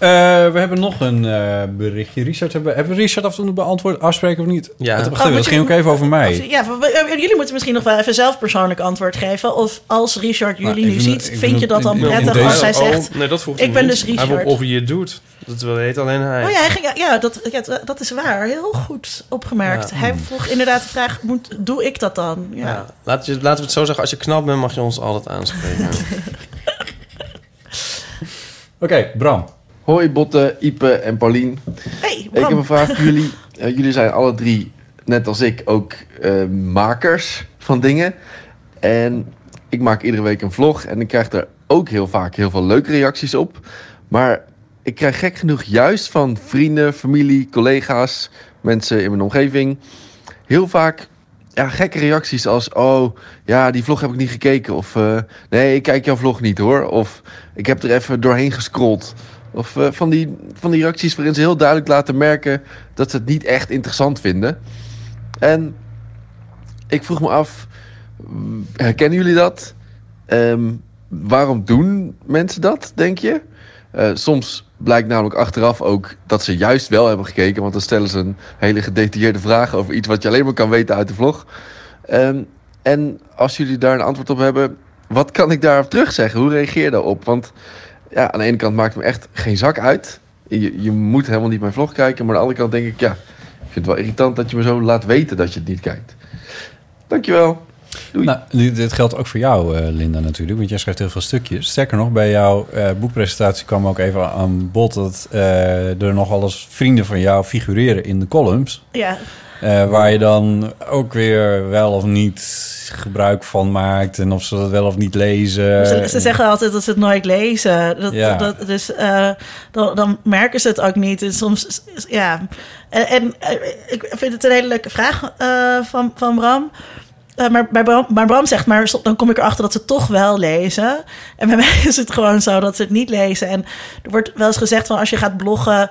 Eh, we hebben nog een eh, berichtje. Richard, hebben, hebben we Richard af en toe beantwoord, afspreken of niet? Ja. Dat, Oh, dat ging ook even over mij. Ja, jullie moeten misschien nog wel even zelf persoonlijk antwoord geven. Of als Richard jullie Nou, ik nu ziet, vind vind je dat dan prettig deze- als hij Oh, zegt... nee, dat ik hij ben niet. dus Hij Richard. of je doet. Dat weet alleen hij. Oh ja, hij ging, ja dat, ja, dat is waar. Heel goed opgemerkt. Ja. Hij vroeg inderdaad de vraag, moet, doe ik dat dan? Ja. Ja. Laat je, laten we het zo zeggen, als je knap bent mag je ons altijd aanspreken. Oké, Bram. Hoi Botte, Ipe en Paulien. Hey, Ik heb een vraag voor jullie. Eh, jullie zijn alle drie, net als ik, ook eh, makers van dingen. En ik maak iedere week een vlog en ik krijg er ook heel vaak heel veel leuke reacties op. Maar ik krijg gek genoeg juist van vrienden, familie, collega's, mensen in mijn omgeving... heel vaak ja, gekke reacties als... oh, ja, die vlog heb ik niet gekeken. Of eh, nee, ik kijk jouw vlog niet hoor. Of ik heb er even doorheen gescrolld. Of eh, van, die, van die reacties waarin ze heel duidelijk laten merken... dat ze het niet echt interessant vinden. En ik vroeg me af, herkennen jullie dat? Ehm, waarom doen mensen dat, denk je? Eh, soms blijkt namelijk achteraf ook dat ze juist wel hebben gekeken... want dan stellen ze een hele gedetailleerde vraag... over iets wat je alleen maar kan weten uit de vlog. Ehm, en als jullie daar een antwoord op hebben... wat kan ik daarop terugzeggen? Hoe reageer je daarop? Want ja, aan de ene kant maakt het me echt geen zak uit. Je, je moet helemaal niet mijn vlog kijken... maar aan de andere kant denk ik... ja, ik vind het wel irritant dat je me zo laat weten dat je het niet kijkt. Dankjewel. Nou, dit dit geldt ook voor jou, eh, Linda, natuurlijk. Want jij schrijft heel veel stukjes. Sterker nog, bij jouw eh, boekpresentatie kwam ook even aan bod... dat eh, er nog alles vrienden van jou figureren in de columns. Ja. Eh, waar je dan ook weer wel of niet gebruik van maakt... en of ze dat wel of niet lezen. Ze, ze zeggen altijd dat ze het nooit lezen. Dat, Ja. dat, dus eh, dan, dan merken ze het ook niet. En soms, ja. En, en eh, ik vind het een hele leuke vraag van, van Bram. Maar, Bram, maar Bram zegt, maar dan kom ik erachter dat ze toch wel lezen. En bij mij is het gewoon zo dat ze het niet lezen. En er wordt wel eens gezegd van als je gaat bloggen...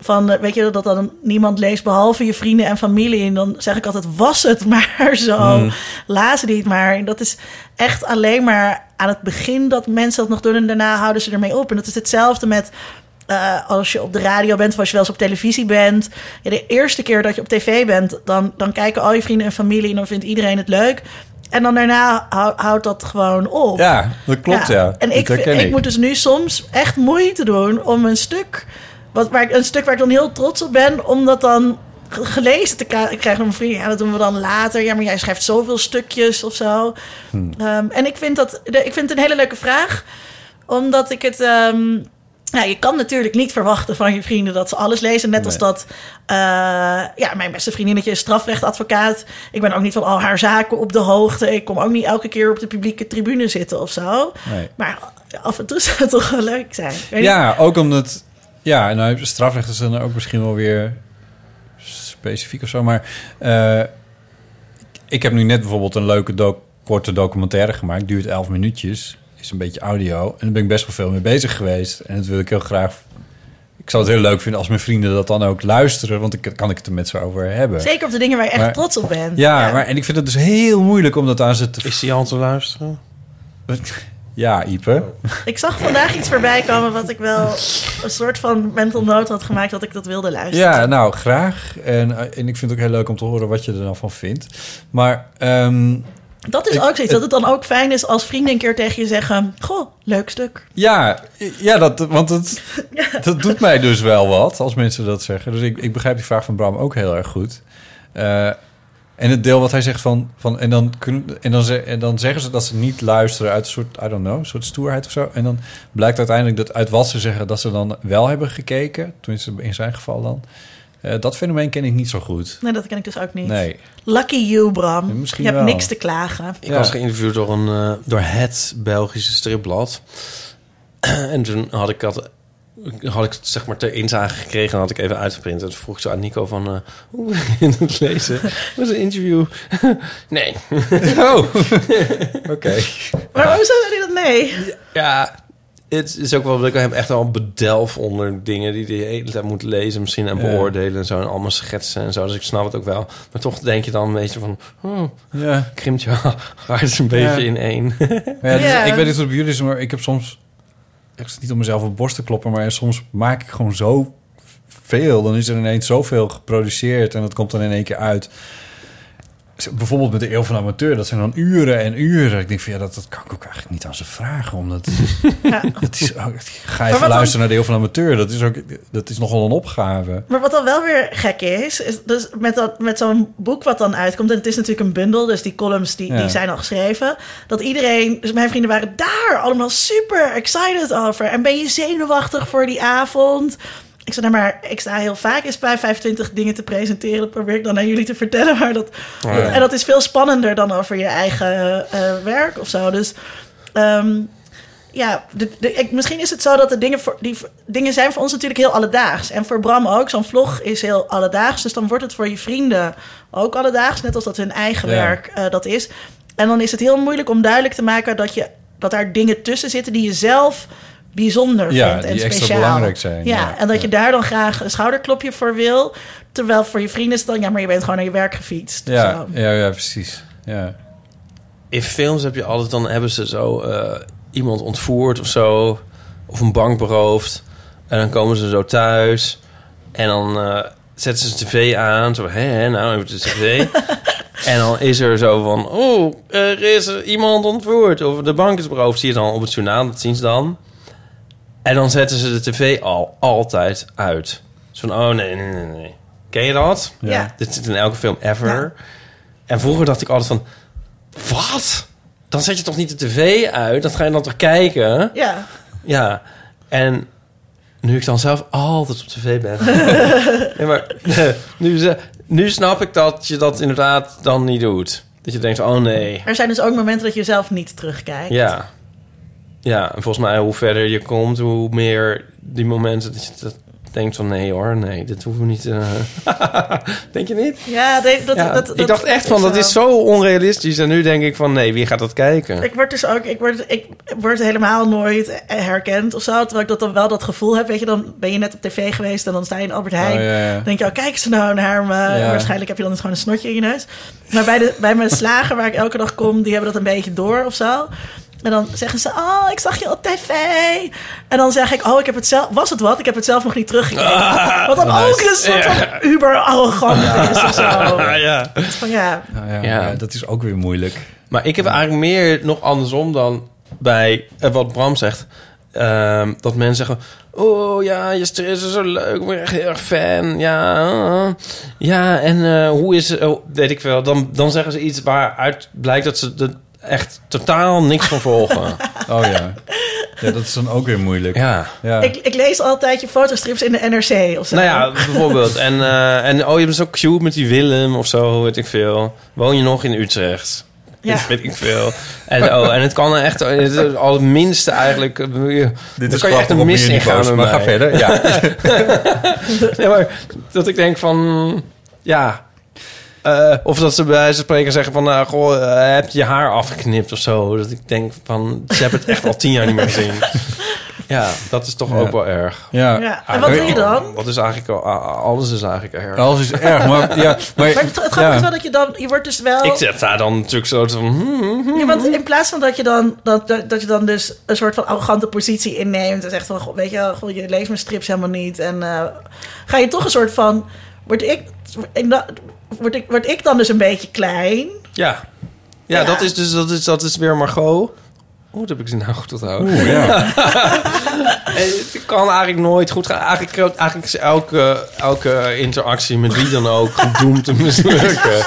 Van, eh, weet je, dat dan niemand leest behalve je vrienden en familie. En dan zeg ik altijd, was het maar zo. Hmm. Lazen die het maar. En dat is echt alleen maar aan het begin dat mensen dat nog doen. En daarna houden ze ermee op. En dat is hetzelfde met eh, als je op de radio bent of als je wel eens op televisie bent. Ja, de eerste keer dat je op tv bent, dan, dan kijken al je vrienden en familie... en dan vindt iedereen het leuk. En dan daarna hou- houdt dat gewoon op. Ja, dat klopt, ja. En ik, ik, ik. moet dus nu soms echt moeite doen om een stuk... Wat, waar ik, een stuk waar ik dan heel trots op ben... om dat dan ge- gelezen te krijgen. Van mijn vriend, ja, dat doen we dan later. Ja, maar jij schrijft zoveel stukjes of zo. Hmm. Ehm, en ik vind, dat, ik vind het een hele leuke vraag. Omdat ik het... ehm, ja, je kan natuurlijk niet verwachten van je vrienden dat ze alles lezen. Net als dat... eh, ja, mijn beste vriendinnetje is strafrechtadvocaat. Ik ben ook niet van al haar zaken op de hoogte. Ik kom ook niet elke keer op de publieke tribune zitten of zo. Nee. Maar af en toe zou het toch wel leuk zijn. Ja, ook omdat... Ja, nou, strafrecht is dan ook misschien wel weer specifiek of zo. Maar eh, ik heb nu net bijvoorbeeld een leuke doc- korte documentaire gemaakt. Duurt 11 minuutjes. Is een beetje audio. En daar ben ik best wel veel mee bezig geweest. En dat wil ik heel graag... Ik zou het heel leuk vinden als mijn vrienden dat dan ook luisteren. Want dan kan ik het er met ze over hebben. Zeker op de dingen waar je echt Maar- trots op bent. Ja, maar en ik vind het dus heel moeilijk om dat aan ze te... Is die al te luisteren? Ja, Ipe. Ik zag vandaag iets voorbij komen wat ik wel een soort van mental note had gemaakt dat ik dat wilde luisteren. Ja, nou, graag. En, eh, en ik vind het ook heel leuk om te horen wat je er dan van vindt. Maar... ehm, Dat is ik- ook zoiets, dat het dan ook fijn is als vrienden een keer tegen je zeggen... Goh, leuk stuk. Ja, ja dat, want het, dat doet mij dus wel wat als mensen dat zeggen. Dus ik, ik begrijp die vraag van Bram ook heel erg goed. Eh, en het deel wat hij zegt van... van en, dan kun, en, dan ze, en dan zeggen ze dat ze niet luisteren uit een soort, I don't know, een soort stoerheid of zo. En dan blijkt uiteindelijk dat uit wat ze zeggen dat ze dan wel hebben gekeken. Tenminste, in zijn geval dan. Eh, dat fenomeen ken ik niet zo goed. Nee, dat ken ik dus ook niet. Nee. Lucky you, Bram. misschien je hebt wel. niks te klagen. Ik was geïnterviewd door, een, eh, door het Belgische stripblad. en toen had ik dat had ik het zeg maar ter inzage gekregen en had ik even uitgeprint. En toen vroeg ik zo aan Nico van, eh, hoe wil je het lezen? Dat was een interview. nee. Oh, oké. Maar waarom zei hij dat nee? Ja, het is ook wel dat ik hem echt wel bedelf onder dingen die hij de hele tijd moet lezen misschien en beoordelen en zo. En allemaal schetsen en zo. Dus ik snap het ook wel. Maar toch denk je dan een beetje van, oh, Ja. krimpt je hart een beetje Ja. in één. Ja, dus Ja. Ik weet niet hoe het bij jullie is, maar ik heb soms... echt niet om mezelf op borst te kloppen, maar soms maak ik gewoon zo veel. Dan is er ineens zoveel geproduceerd en dat komt dan in één keer uit. Bijvoorbeeld met de Eeuw van de Amateur, dat zijn dan uren en uren. Ik denk van ja, dat, dat kan ik ook eigenlijk niet aan ze vragen. Omdat het is, ook- ga even luisteren dan- naar de Eeuw van de Amateur. Dat is, ook, dat is nogal een opgave. Maar wat dan wel weer gek is, is dus met, dat, met zo'n boek wat dan uitkomt... en het is natuurlijk een bundel, dus die columns die, Ja. die zijn al geschreven... dat iedereen, dus mijn vrienden waren daar allemaal super excited over. En ben je zenuwachtig voor die avond? Ik zei, nou maar, ik sta heel vaak eens bij 25 dingen te presenteren. Dat probeer ik dan aan jullie te vertellen. Maar dat, Oh ja. En dat is veel spannender dan over je eigen eh, werk of zo. Dus ehm, ja, de, de, ik, misschien is het zo dat de dingen, voor, die dingen zijn voor ons natuurlijk heel alledaags. En voor Bram ook. Zo'n vlog is heel alledaags. Dus dan wordt het voor je vrienden ook alledaags. Net als dat hun eigen Ja. werk eh, dat is. En dan is het heel moeilijk om duidelijk te maken dat, je, dat daar dingen tussen zitten die je zelf bijzonder Ja, vindt en die extra speciaal. belangrijk zijn, Ja, ja. en dat je daar dan graag een schouderklopje voor wil. Terwijl voor je vrienden is het dan, ja, maar je bent gewoon naar je werk gefietst. Ja, zo. ja, ja, precies. Ja. In films heb je altijd, dan hebben ze zo eh, iemand ontvoerd of zo. Of een bank beroofd. En dan komen ze zo thuis. En dan eh, zetten ze de tv aan. Zo, hè, hè, nou even de tv. en dan is er zo van... Oh, er is iemand ontvoerd. Of de bank is beroofd. Zie je dan op het journaal, dat zien ze dan. En dan zetten ze de tv al altijd uit. Zo van, oh nee, nee, nee, nee. Ken je dat? Ja. Dit zit in elke film ever. En vroeger dacht ik altijd van... Wat? Dan zet je toch niet de tv uit? Dan ga je dan toch kijken? Ja. Ja. En nu ik dan zelf altijd op tv ben... nee, maar nu, nu snap ik dat je dat inderdaad dan niet doet. Dat je denkt, oh nee. Er zijn dus ook momenten dat je zelf niet terugkijkt. Ja. Ja, en volgens mij hoe verder je komt, hoe meer die momenten dat je dat denkt van nee hoor, nee, dit hoeven we niet. eh. denk je niet? Ja, dat, Ja, dat, dat ik dacht echt van, dat is zo onrealistisch. En nu denk ik van, nee, wie gaat dat kijken? Ik word dus ook, ik word, ik word helemaal nooit herkend of zo. Terwijl ik dat dan wel dat gevoel heb. Weet je, dan ben je net op tv geweest en dan sta je in Albert Heijn. Oh, ja, ja. Dan denk je, oh, kijk eens nou naar me. Ja. Waarschijnlijk heb je dan dus gewoon een snotje in je neus. Maar bij, de, bij mijn slager, waar ik elke dag kom, die hebben dat een beetje door of zo. En dan zeggen ze, oh, ik zag je op tv. En dan zeg ik, oh, ik heb het zelf... Was het wat? Ik heb het zelf nog niet teruggekeken. Ah, Wat dan nice. ook een soort van Ja. uber-arrogant is of zo. ja. Van ja, ja, ja, dat is ook weer moeilijk. Maar ik heb eigenlijk meer nog andersom dan bij eh, wat Bram zegt. Ehm, dat mensen zeggen: Oh ja, je stress is zo leuk. Ik ben echt heel erg fan. Ja, uh, ja en eh, hoe is het? Oh, weet ik wel. Dan, dan zeggen ze iets waaruit blijkt dat ze echt totaal niks van volgen. Oh ja. Ja, dat is dan ook weer moeilijk. Ja. ja. Ik, ik lees altijd je fotostrips in de NRC of zo. Nou ja, bijvoorbeeld. En, eh, en oh, je bent zo cute met die Willem of zo, weet ik veel. Woon je nog in Utrecht? Ja. Dat weet ik veel. En, oh, en het kan echt het is al het minste eigenlijk. je- Dit is kan je echt een mis niveaus, met maar ga verder, ja. nee, maar dat ik denk van... Ja... eh, of dat ze bij wijze van spreken zeggen van... nou, goh, eh, heb je je haar afgeknipt of zo? Dat ik denk van... Ze hebben het echt al tien jaar niet meer gezien. Ja, dat is toch Ja. ook wel erg. Ja. Ja, en wat doe je dan? Dat is eigenlijk... al- Alles is eigenlijk erg. Alles is erg, maar ja. Maar, Maar het, het grappige ja. is wel dat je dan... Je wordt dus wel... Ik zet daar dan natuurlijk zo van... hmm, hmm. Ja, want in plaats van dat je dan, dat, dat, dat je dan dus een soort van arrogante positie inneemt... en zegt van, goh, weet je, wel, goh, je leest mijn strips helemaal niet... en eh, ga je toch een soort van... Word ik, word, ik, word ik dan dus een beetje klein? Ja. Ja, dat is dus dat is, dat is weer Margot. Oeh, dat heb ik ze nou goed onthouden. Oeh, ja. En het kan eigenlijk nooit goed gaan. Eigenlijk, eigenlijk is elke, elke interactie met wie dan ook gedoemd te mislukken.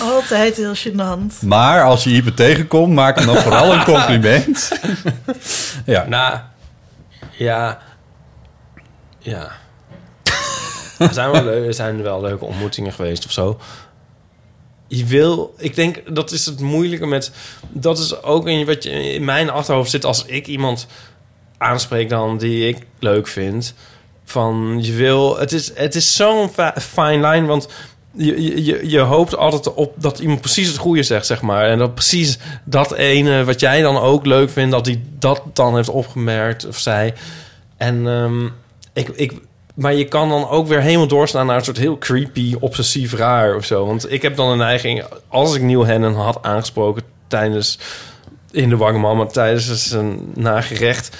Altijd heel gênant. Maar als je Ipe tegenkomt, maak hem dan vooral een compliment. ja. Nou, ja. Ja. Er zijn, wel zijn wel leuke ontmoetingen geweest of zo. Je wil, ik denk dat is het moeilijke met. Dat is ook in wat je in mijn achterhoofd zit als ik iemand aanspreek dan die ik leuk vind. Van je wil, het is, het is zo'n fi- fine line, want je, je- je, je hoopt altijd op dat iemand precies het goede zegt, zeg maar. En dat precies dat ene wat jij dan ook leuk vindt, dat hij dat dan heeft opgemerkt of zij. En ehm, ik, ik, maar je kan dan ook weer helemaal doorslaan naar een soort heel creepy, obsessief raar of zo. Want ik heb dan een neiging, als ik Neil Hannon had aangesproken tijdens in de warme mama tijdens een nagerecht.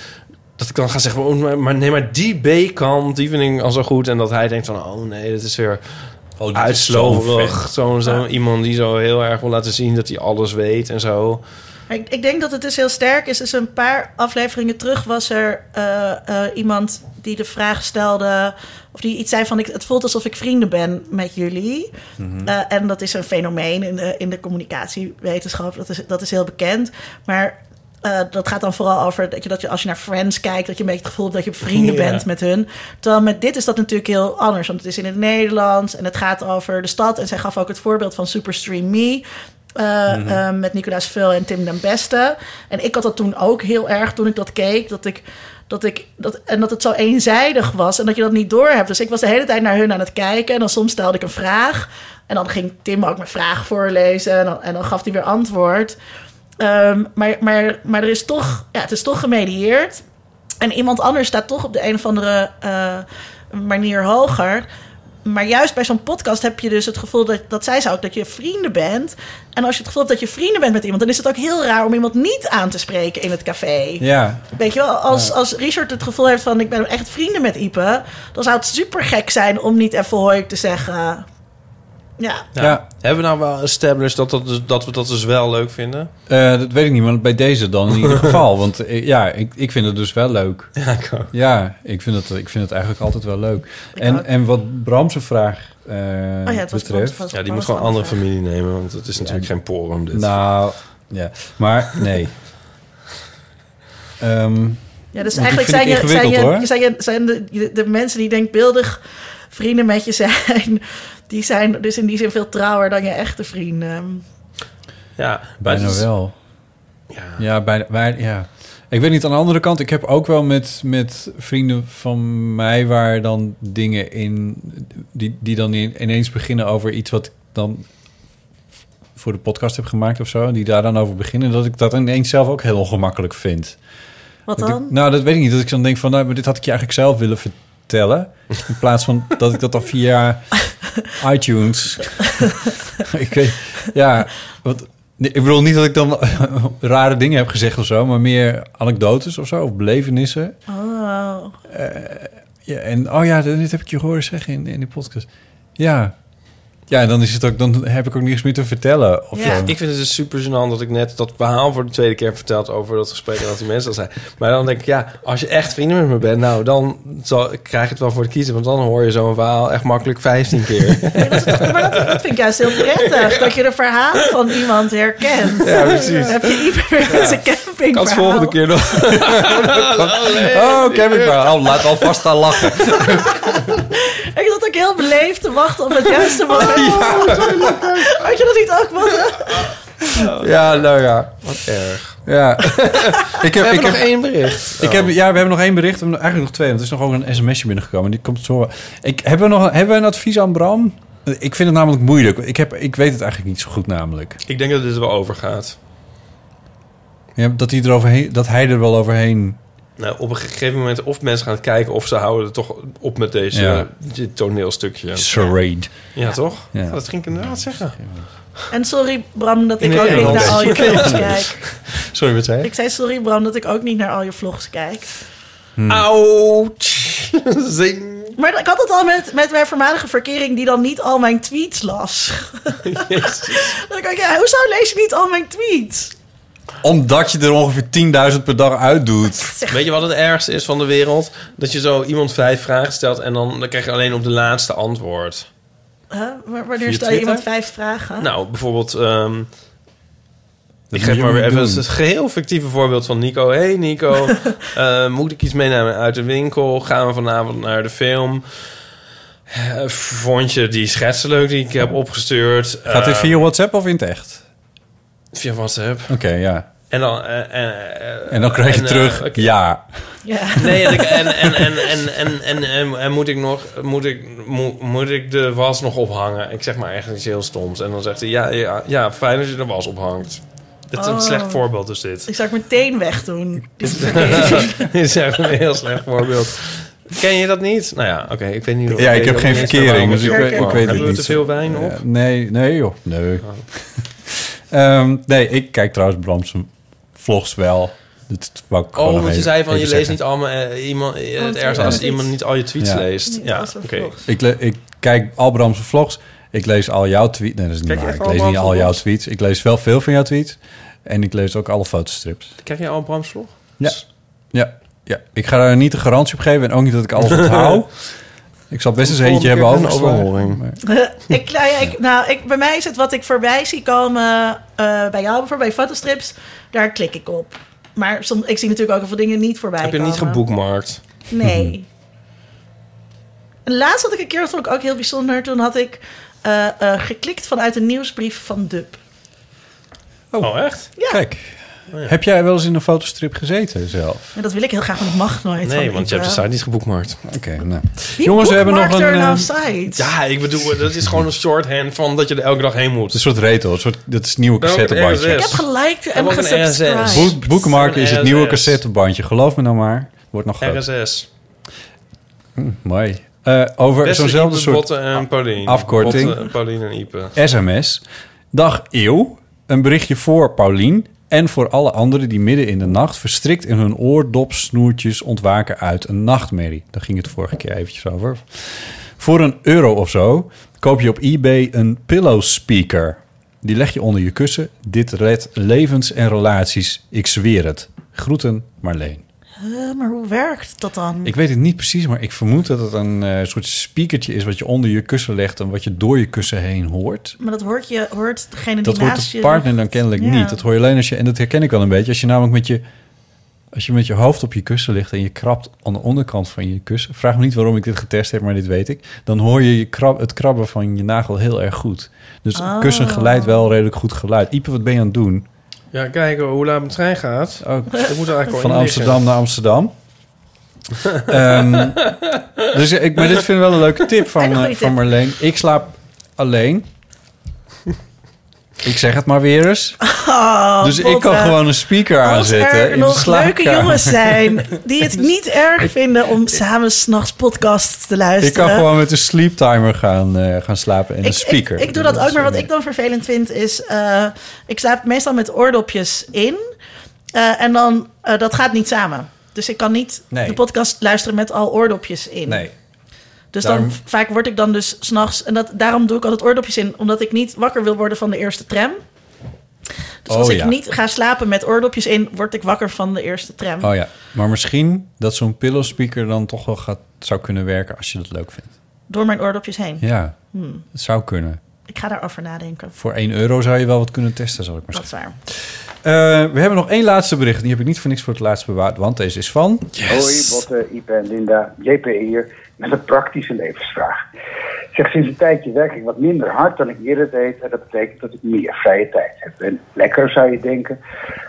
Dat ik dan ga zeggen, oh, maar- maar nee, maar die B-kant, die vind ik al zo goed. En dat hij denkt van, oh nee, dit is weer Oh, uitsloverig. zo'n Zo'n zo iemand die zo heel erg wil laten zien dat hij alles weet en zo. Ik, ik denk dat het dus heel sterk is. Dus een paar afleveringen terug was er eh, eh, iemand die de vraag stelde... of die iets zei van... Ik, het voelt alsof ik vrienden ben met jullie. Eh, en dat is een fenomeen in de, in de communicatiewetenschap. Dat is, dat is heel bekend. Maar dat gaat dan vooral over dat je, dat je als je naar Friends kijkt... dat je een beetje het gevoel hebt dat je vrienden bent met hun. Terwijl met dit is dat natuurlijk heel anders. Want het is in het Nederlands en het gaat over de stad. En zij gaf ook het voorbeeld van Superstream Me... eh, Mhm. eh, met Nicolaas Veel en Tim den Beste. En ik had dat toen ook heel erg toen ik dat keek. Dat ik, dat ik, dat, en dat het zo eenzijdig was en dat je dat niet doorhebt. Dus ik was de hele tijd naar hun aan het kijken. En dan soms stelde ik een vraag. En dan ging Tim ook mijn vraag voorlezen. En dan, en dan gaf hij weer antwoord. Ehm, maar, maar, maar er is toch, ja, het is toch gemedieerd. En iemand anders staat toch op de een of andere eh, manier hoger. Maar juist bij zo'n podcast heb je dus het gevoel dat, dat zij zou ook dat je vrienden bent. En als je het gevoel hebt dat je vrienden bent met iemand, dan is het ook heel raar om iemand niet aan te spreken in het café. Ja. Weet je wel, als, Ja. als Richard het gevoel heeft van ik ben echt vrienden met Ipe, dan zou het super gek zijn om niet even hoi te zeggen. Ja. Ja. Hebben we nou wel established dat, dat, dus- dat we dat dus wel leuk vinden? Eh, dat weet ik niet, maar bij deze dan in ieder geval. Want eh, ja, ik, ik vind het dus wel leuk. Ja, ik ook. Ja, ik vind het, ik vind het eigenlijk altijd wel leuk. Ik En, ook. en wat Bram's vraag eh, Oh ja, het was betreft... Ja, die moet gewoon een andere familie nemen, want het is natuurlijk geen porum dit. Nou, ja. Maar nee. Ehm, Ja, dus eigenlijk vind zijn, ik je, zijn, ingewikkeld, je, hoor. zijn, je, zijn de, de, de mensen die denkbeeldig vrienden met je zijn, die zijn dus in die zin veel trouwer dan je echte vrienden. Ja, Bijna is- wel. Ja, bijna, wij- ja. Ik weet niet, aan de andere kant, ik heb ook wel met, met vrienden van mij waar dan dingen in, die, die dan in- ineens beginnen over iets wat ik dan voor de podcast heb gemaakt of zo, die daar dan over beginnen, dat ik dat ineens zelf ook heel ongemakkelijk vind. Wat Dat ik- dan? nou, dat weet ik niet. Dat ik dan denk van, nou, maar dit had ik je eigenlijk zelf willen vertellen. In plaats van dat ik dat dan via iTunes... ik weet, ja, wat, ik bedoel niet dat ik dan rare dingen heb gezegd of zo, maar meer anekdotes of zo, of belevenissen. Oh. Ja, en oh ja, dit heb ik je horen zeggen in, in die podcast. Ja. Ja, en dan is het ook, dan heb ik ook niks meer te vertellen. Of Ja, ik vind het dus super gênant dat ik net dat verhaal voor de tweede keer verteld over dat gesprek en dat die mensen dat zijn. Maar dan denk ik, ja, als je echt vrienden met me bent, nou, dan zal, krijg je het wel voor de kiezen. Want dan hoor je zo'n verhaal echt makkelijk 15 keer. Maar dat, dat vind ik juist heel prettig, dat je de verhalen van iemand herkent. Ja, precies. Dan heb je ieder weer zijn camping Kan het volgende keer nog. Oh, Kevin, oh, laat alvast gaan lachen. Ik zat ook heel beleefd te wachten op het juiste moment. Had je dat niet ook, wat? Ja, nou ja. Wat erg. Ja. ik We hebben nog één bericht. Ik heb, ja, we hebben nog één bericht. We hebben eigenlijk nog twee. Want er is nog ook een sms'je binnengekomen. Die komt zo. Ik, hebben, we nog, hebben we een advies aan Bram? Ik vind het namelijk moeilijk. Ik, heb, ik weet het eigenlijk niet zo goed namelijk. Ik denk dat dit er wel overgaat. Ja, dat, hij er overheen, dat hij er wel overheen... Nou, op een gegeven moment of mensen gaan kijken of ze houden er toch op met deze Ja. dit toneelstukje. Charade. Ja, toch? Ja. Ja. dat ging ik inderdaad zeggen. En sorry Bram dat ik In ook niet naar al je vlogs kijk. Sorry, wat zei? Ik zei sorry Bram dat ik ook niet naar al je vlogs kijk. Hmm. Ouch. Zing. Maar ik had het al met, met mijn voormalige verkering die dan niet al mijn tweets las. dan denk ik, ja, hoezo lees je niet al mijn tweets? Omdat je er ongeveer 10.000 per dag uitdoet. Weet je wat het ergste is van de wereld? Dat je zo iemand vijf vragen stelt en dan, dan krijg je alleen op de laatste antwoord. Huh? Wa- Wanneer stel je iemand vijf vragen? Nou, bijvoorbeeld... ehm, ik geef maar weer even doen. het geheel fictieve voorbeeld van Nico. Hey Nico, eh, moet ik iets meenemen uit de winkel? Gaan we vanavond naar de film? Eh, vond je die schetsen leuk die ik heb opgestuurd? Gaat dit Eh, via WhatsApp of in het echt? Via WhatsApp. Oké, ja. En dan, eh, eh, En dan krijg je en, terug, eh, ja. Ja. Nee, en, en, en, en, en, en, en, en, en moet ik nog, moet ik, moet, moet ik de was nog ophangen? Ik zeg maar echt iets heel stoms. En dan zegt hij, ja, ja, ja fijn als je de was ophangt. Dit is een Oh. slecht voorbeeld dus dit. Ik zou het meteen wegdoen. Dit is echt een heel slecht voorbeeld. Ken je dat niet? Nou ja, oké, ik weet niet. Ja, ik heb geen verkering, dus ik, ik weet het Hebben we niet. te veel wijn op? Ja, nee, nee joh, nee. Ehm, nee, ik kijk trouwens Bram's vlogs wel. Dat wou ik gewoon Oh, want je zei van je leest zeggen. niet allemaal eh, iemand eh, Want het ergens als iemand niet al je tweets Ja. leest. Ja, oké. Ik, le- ik kijk Albramse vlogs. Ik lees al jouw tweets. Nee, dat is niet Kijk waar. Ik lees niet Albramse al jouw tweets. Ik lees wel veel van jouw tweets. En ik lees ook alle fotostrips. Kijk je al Brams vlog? Ja. Ja. ja. Ik ga daar niet de garantie op geven. En ook niet dat ik alles onthoud. Ik zal best eens eentje hebben Een overhoring. Maar- ik, nou ja, ik, nou, ik, bij mij is het wat ik voorbij zie komen eh, bij jou bijvoorbeeld, bij fotostrips. Daar klik ik op. Maar soms, ik zie natuurlijk ook heel veel dingen niet voorbij Heb je komen. niet geboekmarkt? Nee. En laatst had ik een keer, dat vond ik ook heel bijzonder. Toen had ik eh, eh, geklikt vanuit een nieuwsbrief van Dub. Oh, echt? Ja. Kijk. Oh, ja. Heb jij wel eens in een fotostrip gezeten zelf? Dat wil ik heel graag, want het mag nooit. Nee, want je hebt de Ipe. site niet geboekmarkt. Oké, nou. Wie Jongens, we hebben nog een... er nou eh, sites? Ja, ik bedoel, dat is gewoon een shorthand van dat je er elke dag heen moet. een soort retro. Een soort, dat is het nieuwe cassettebandje. Ik heb geliked en Heb ook een gesubscribed. RSS. Boek, boekenmarken is het nieuwe cassettebandje. Geloof me nou maar. Wordt nog groot. RSS. Hm, mooi. Eh, over zo'nzelfde soort en afkorting. Botte, Paulien en Ipe. sms. Dag Eeuw. Een berichtje voor Paulien en voor alle anderen die midden in de nacht verstrikt in hun oordopsnoertjes ontwaken uit een nachtmerrie. Daar ging het vorige keer eventjes over. Voor een euro of zo koop je op eBay een pillow speaker. Die leg je onder je kussen. Dit redt levens en relaties. Ik zweer het. Groeten Marleen. Maar hoe werkt dat dan? Ik weet het niet precies, maar ik vermoed dat het een eh, soort speakertje is... wat je onder je kussen legt en wat je door je kussen heen hoort. Maar dat hoort, je, hoort degene Dat die hoort naast de je... partner dan kennelijk Ja. niet. Dat hoor je alleen als je... En dat herken ik wel een beetje. Als je namelijk met je... Als je met je hoofd op je kussen ligt en je krabt aan de onderkant van je kussen... Vraag me niet waarom ik dit getest heb, maar dit weet ik. Dan hoor je, je krab, het krabben van je nagel heel erg goed. Dus Oh. kussen geleidt wel redelijk goed geluid. Ipe, wat ben je aan het doen? Ja, kijken hoe laat mijn trein gaat. Oh, moet er eigenlijk wel van Amsterdam naar Amsterdam. Ehm, dus ik, maar dit vind ik wel een leuke tip van, eh, van. Marleen. Ik slaap alleen. Ik zeg het maar weer eens. Oh, dus ik kan gewoon een speaker aanzetten er in de nog leuke jongens zijn die het niet erg vinden om samen s'nachts podcasts te luisteren. Ik kan gewoon met een sleeptimer gaan, eh, gaan slapen en een speaker. Ik, ik doe dat ook, maar wat ik dan vervelend vind is... eh, ik slaap meestal met oordopjes in. eh, en dan, eh, dat gaat niet samen. Dus ik kan niet Nee. de podcast luisteren met al oordopjes in. Nee. Dus Daarom- dan vaak word ik dan dus s'nachts... En dat, daarom doe ik altijd oordopjes in. Omdat ik niet wakker wil worden van de eerste tram. Dus als Oh, ik ja. niet ga slapen met oordopjes in... word ik wakker van de eerste tram. Oh ja, maar misschien dat zo'n pillow speaker dan toch wel gaat, zou kunnen werken als je dat leuk vindt. Door mijn oordopjes heen. Ja, Hmm. het zou kunnen. Ik ga daarover nadenken. Voor 1 euro zou je wel wat kunnen testen, zal ik maar Dat is zeggen. waar. Eh, we hebben nog één laatste bericht. Die heb ik niet voor niks voor het laatst bewaard, want deze is van... Hoi, Botte, Ipe en Linda. JP hier met een praktische levensvraag. Zeg, sinds een tijdje werk ik wat minder hard dan ik eerder deed. En dat betekent dat ik meer vrije tijd heb. En lekker zou je denken,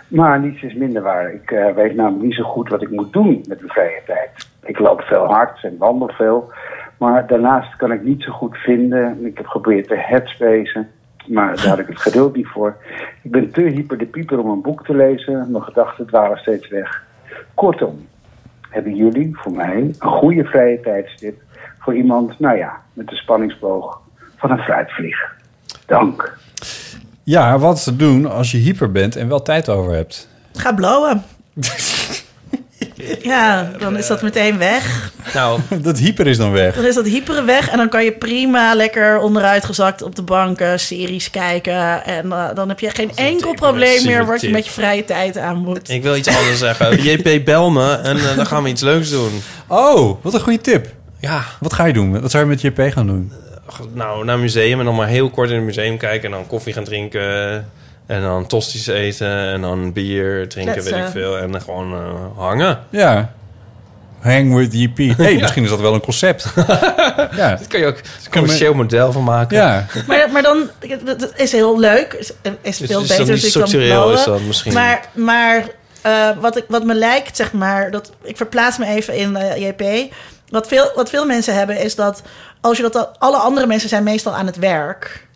maar niets is minder waar. Ik eh, weet namelijk niet zo goed wat ik moet doen met mijn vrije tijd. Ik loop veel hard en wandel veel. Maar daarnaast kan ik niet zo goed vinden. Ik heb geprobeerd te headspacen. Maar daar had ik het geduld niet voor. Ik ben te hyper de pieper om een boek te lezen. Mijn gedachten dwalen steeds weg. Kortom, hebben jullie voor mij een goede vrije tijdstip voor iemand, nou ja, met de spanningsboog van een fruitvlieg. Dank. Ja, wat te doen als je hyper bent en wel tijd over hebt. Ga blowen. ja, dan is dat meteen weg. Nou, dat hyper is dan weg. Dan is dat hyperen weg en dan kan je prima lekker onderuitgezakt op de banken series kijken. En eh, dan heb je geen enkel probleem meer wat je met je vrije tijd aan moet. ik wil iets anders zeggen. JP, bel me en eh, dan gaan we iets leuks doen. Oh, wat een goede tip. Ja. Wat ga je doen? Wat zou je met JP gaan doen? Nou, naar een museum en dan maar heel kort in het museum kijken... en dan koffie gaan drinken en dan tosties eten... en dan bier drinken, weet ik veel. En dan gewoon eh, hangen. Ja. Hang with JP. hey, misschien is dat wel een concept. ja. Dat kan je ook een commercieel model van maken. Ja. Maar, maar dan dat is heel leuk. Is, is Dus veel beter niet natuurlijk dan structureel, is dat misschien? Maar, maar eh, wat, ik, wat me lijkt, zeg maar, dat, ik verplaats me even in eh, JP. Wat veel, wat veel mensen hebben is dat als je dat al- alle andere mensen zijn meestal aan het werk.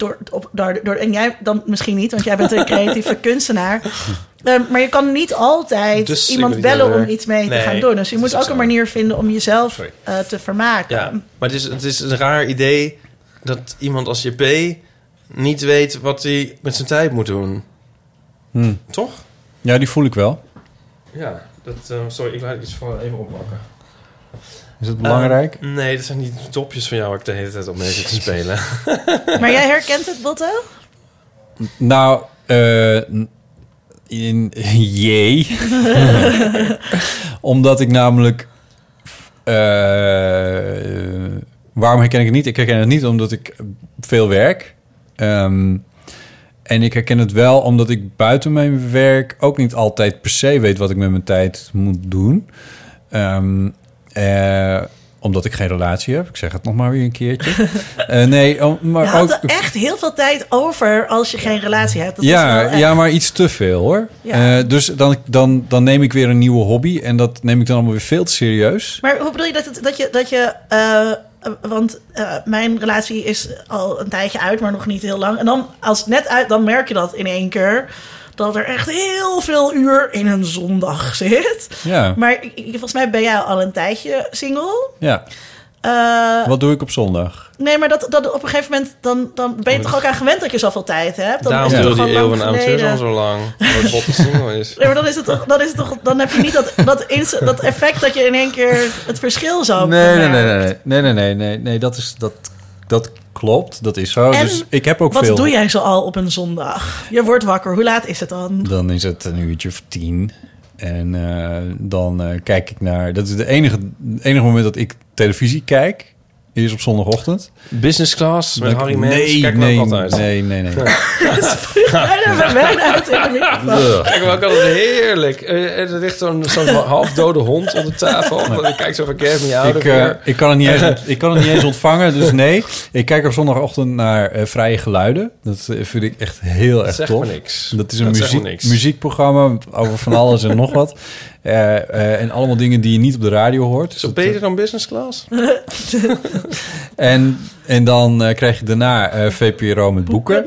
Door, op, door, door, en jij dan misschien niet, want jij bent een creatieve kunstenaar. Ehm, maar je kan niet altijd Dus iemand bellen om iets mee Nee, te gaan doen. Dus je moet ook een manier vinden om jezelf eh, te vermaken. Ja, maar het is, het is een raar idee dat iemand als JP niet weet wat hij met zijn tijd moet doen. Hm. Toch? Ja, die voel ik wel. Ja, dat, eh, sorry, ik laat iets voor even oppakken. Is het belangrijk? Eh, nee, dat zijn niet topjes van jou waar ik de hele tijd op mee zit te spelen. Maar jij herkent het, Botte? Nou, eh, in jee. Omdat ik namelijk. eh, waarom herken ik het niet? Ik herken het niet omdat ik veel werk. Ehm, en ik herken het wel omdat ik buiten mijn werk ook niet altijd per se weet wat ik met mijn tijd moet doen. Ehm, eh, omdat ik geen relatie heb. Ik zeg het nog maar weer een keertje. Eh, nee, oh, maar Je had ook, er echt heel veel tijd over als je geen relatie hebt. Dat wel ja, ja, maar iets te veel hoor. Ja. Eh, dus dan, dan, dan neem ik weer een nieuwe hobby en dat neem ik dan allemaal weer veel te serieus. Maar hoe bedoel je dat, het, dat je... Dat je want mijn relatie is al een tijdje uit, maar nog niet heel lang. En dan, als het net uit, dan merk je dat in één keer... dat er echt heel veel uur in een zondag zit. Ja. Maar volgens mij ben jij al een tijdje single. Ja. Eh, Wat doe ik op zondag? Nee, maar dat, dat op een gegeven moment... dan, dan ben je toch ook aan gewend dat je zoveel tijd hebt. Dan Daarom is het toch die eeuw van amateurs al geleden. zo lang. Omdat Botte single is. Nee, maar dan is het toch, dan is het toch, dan heb je niet dat, dat, ins- dat effect dat je in één keer het verschil zou Nee, nee, nee, nee, nee, nee, nee, nee, nee, dat is dat, dat klopt, dat is zo. En dus ik heb ook Wat veel. doe jij zo al op een zondag? Je wordt wakker. Hoe laat is het dan? Dan is het een uurtje of tien. En eh, dan eh, kijk ik naar. Dat is de enige, het enige moment dat ik televisie kijk. Is op zondagochtend. Business class met Harry Mens. Nee, Kijk nee, altijd. nee, nee, nee. Uit in de. Kijk, maar heerlijk. Eh, Er ligt zo'n zo'n halfdode hond op de tafel. Ik kijk zo van Out Ik, eh, ik, kan het niet eens, ik kan het niet eens ontvangen, dus nee. Ik kijk op zondagochtend naar eh, Vrije Geluiden. Dat eh, vind ik echt heel erg zegt tof. me niks. Dat is een Dat muziek, niks. muziekprogramma over van alles en nog wat. Eh, eh, en allemaal dingen die je niet op de radio hoort. Dus Zo dat, beter dan business class? En, en dan eh, krijg je daarna eh, VPRO met boeken.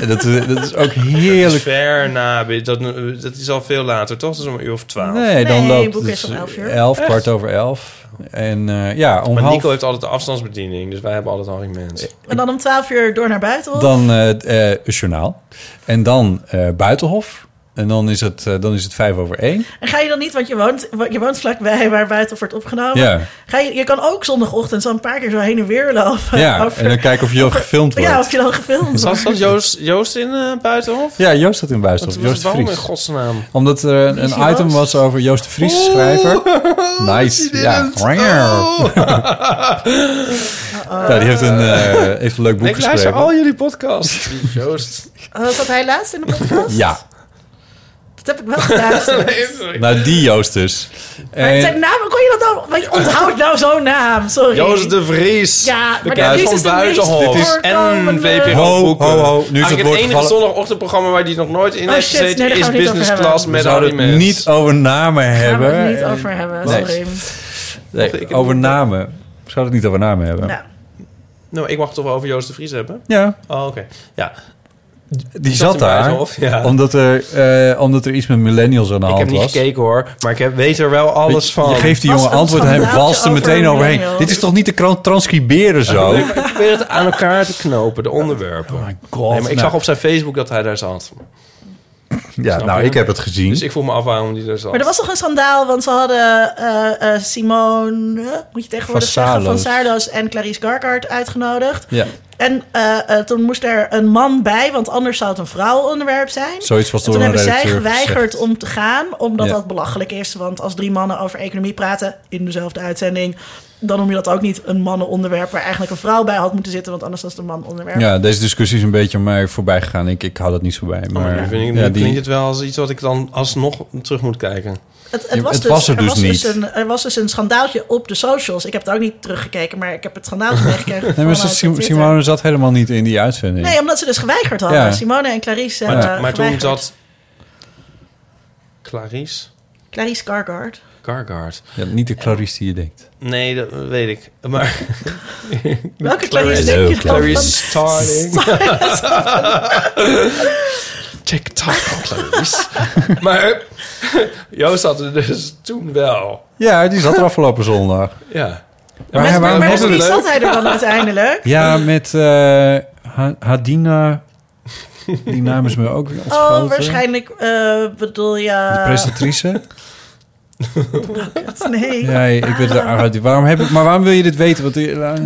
En dat, dat is ook Dat is heerlijk. ver na. Dat, dat is al veel later, toch? Dat is om een uur of twaalf. Nee, dan Nee, loopt boeken het is om 11 uur. elf, Echt? kwart over elf. En eh, ja, om Maar half... Nico heeft altijd de afstandsbediening. Dus wij hebben altijd Harry Mens. En dan om 12 uur door naar buiten. of? Dan eh eh, het journaal. En dan eh, Buitenhof. En dan is, het, eh, dan is het vijf over één. En ga je dan niet, want je woont, je woont vlakbij waar buiten wordt opgenomen. Ja. Ga je, je kan ook zondagochtend zo een paar keer zo heen en weer lopen. Ja, over- en dan kijken of je ook gefilmd wordt. Ja, of je dan gefilmd wordt. zat Joost, Joost in eh, Buitenhof? Ja, Joost zat in Buitenhof. Joost de waarom in Vries. godsnaam? Omdat er een, item Joost? was over Joost de Vries, schrijver. Nice. Ja. ja, die heeft een, eh, heeft een leuk boek ik luister geschreven. al jullie podcasts. Die Joost. Oh, zat hij laatst in de podcast? Ja, Dat heb ik wel sorry. nou die Joost dus. Maar En- zijn naam, hoe kon je dat nou... Onthoudt nou zo'n naam, sorry. Joost de Vries. Ja, maar de Vries van Buitenhof. Dit is- VPRO Ho, ho, ho. Nu is het het enige zondagochtendprogramma waar die nog nooit in Oh, heeft shit, gezeten... is Business Class hebben. met we Harry zouden het Mens. niet over namen Daar gaan hebben. we het niet over hebben, Nee. sorry. Nee, over namen. We zouden het niet over namen hebben. Nou, Nou, ik mag het toch wel over Joost de Vries hebben? Ja, Oh, oké. Ja. Die Zat daar. Ja. Omdat, er, eh, omdat er iets met millennials aan de Ik hand heb niet was. gekeken hoor, maar ik heb, weet er wel alles van. Je geeft die Was jongen antwoord en hij walst er meteen overheen. Dit is toch niet te transcriberen zo? Ik probeer het aan elkaar te knopen, de onderwerpen. Oh my god. Nee, maar ik Nou, zag op zijn Facebook dat hij daar zat. Ja, Snap nou, je? ik heb het gezien. Dus ik voel me af waarom die daar zat. Maar er was toch een schandaal, want ze hadden eh, eh, Simone, moet je tegenwoordig Van zeggen, van Saarloos. En Clarice Garkart uitgenodigd. Ja, En eh, eh, toen moest er een man bij, want anders zou het een vrouwenonderwerp zijn. zoiets was En toen een hebben zij geweigerd gezegd. om te gaan, omdat Ja. dat belachelijk is. Want als drie mannen over economie praten in dezelfde uitzending, dan noem je dat ook niet een mannenonderwerp waar eigenlijk een vrouw bij had moeten zitten, want anders was het een manonderwerp. Ja, deze discussie is een beetje aan mij voorbij gegaan. Ik, ik hou dat niet zo bij. Maar Maar vind ik, ja, nu die- klinkt het wel als iets wat ik dan alsnog terug moet kijken. Het, het, was, het dus, was er dus was niet. een, er was dus een schandaaltje op de socials. Ik heb het ook niet teruggekeken, maar ik heb het schandaaltje meegekregen. Nee, maar Twitter. Simone zat helemaal niet in die uitzending. Nee, omdat ze dus geweigerd hadden. Ja. Simone en Clarice Maar, hebben maar toen zat Clarice Clarice Gargard. Gargard. Ja, niet de Clarice die je denkt. Nee, dat weet ik. Maar Welke Clarice denk je dan? Clarice Starling. TikTok Clarice. maar Joost had er dus toen wel. Ja, die zat er afgelopen zondag. Ja. Maar Met, maar zat hij er dan uiteindelijk? Ja, met eh, Ha- Hadina... Die naam is me ook Oh, ontschoten. waarschijnlijk eh, bedoel je... De presentatrice? Nee. Ja, ik weet het. Waarom heb ik, maar waarom wil je dit weten? Want,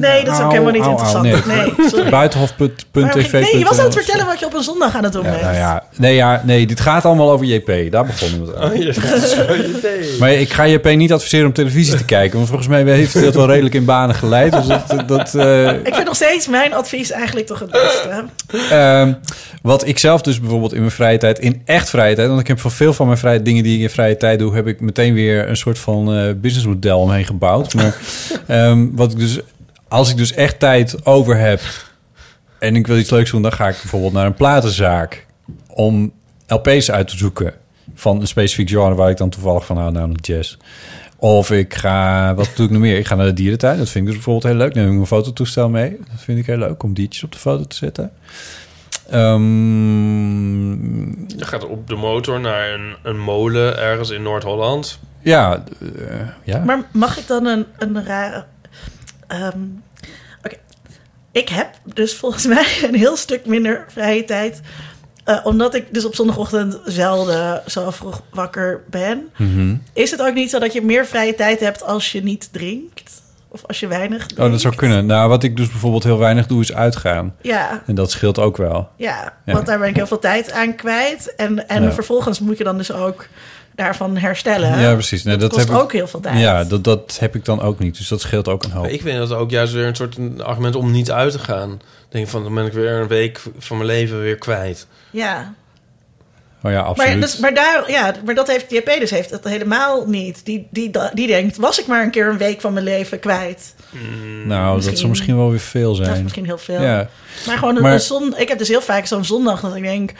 Nee, dat is ook helemaal niet interessant. Nee, sorry. Buitenhof.tv. Nee, je was aan het vertellen wat je op een zondag aan het doen Ja, bent. nou ja, nee, ja, nee, dit gaat allemaal over JP. Daar begonnen we het aan. Oh. Maar ik ga JP niet adviseren om televisie te kijken. Want volgens mij heeft hij dat wel redelijk in banen geleid. Dus dat... dat eh, Ik vind nog steeds mijn advies eigenlijk toch het beste. Ehm, wat ik zelf dus bijvoorbeeld in mijn vrije tijd, in echt vrije tijd, want ik heb voor veel van mijn vrije dingen die ik in vrije tijd doe, heb ik meteen weer een soort van eh, businessmodel omheen gebouwd. Maar ehm, wat ik dus, als ik dus echt tijd over heb en ik wil iets leuks doen, dan ga ik bijvoorbeeld naar een platenzaak om LP's uit te zoeken van een specifiek genre waar ik dan toevallig van hou, namelijk jazz. Of ik ga, wat doe ik nog meer? Ik ga naar de dierentuin. Dat vind ik dus bijvoorbeeld heel leuk. Neem ik mijn fototoestel mee. Dat vind ik heel leuk om diertjes op de foto te zetten. Ehm, Je gaat op de motor naar een, een molen ergens in Noord-Holland. Ja, eh, ja. Maar mag ik dan een, een rare... Oké. Ik heb dus volgens mij een heel stuk minder vrije tijd... eh, omdat ik dus op zondagochtend zelden zo vroeg wakker ben. Mhm. Is het ook niet zo dat je meer vrije tijd hebt als je niet drinkt? Of als je weinig drinkt? Oh, dat zou kunnen. Nou, wat ik dus bijvoorbeeld heel weinig doe, is uitgaan. Ja. En dat scheelt ook wel. Ja, Ja. want daar ben ik heel veel tijd aan kwijt. En, en Ja. vervolgens moet je dan dus ook daarvan herstellen. Ja, precies. Nee, dat, dat kost heb ik- ook heel veel tijd. Ja, dat, dat heb ik dan ook niet. Dus dat scheelt ook een hoop. Ik vind dat ook juist weer een soort argument om niet uit te gaan. Ik denk van, dan ben ik weer een week van mijn leven weer kwijt. Ja. Oh ja, Maar, absoluut. dus, maar, daar, ja, maar dat heeft JP dus heeft dat helemaal niet. Die, die, die denkt, was ik maar een keer een week van mijn leven kwijt. Nou, dat zou misschien wel weer veel zijn. Dat is misschien heel veel. Ja. Maar gewoon een, Maar- een zon. Ik heb dus heel vaak zo'n zondag dat ik denk.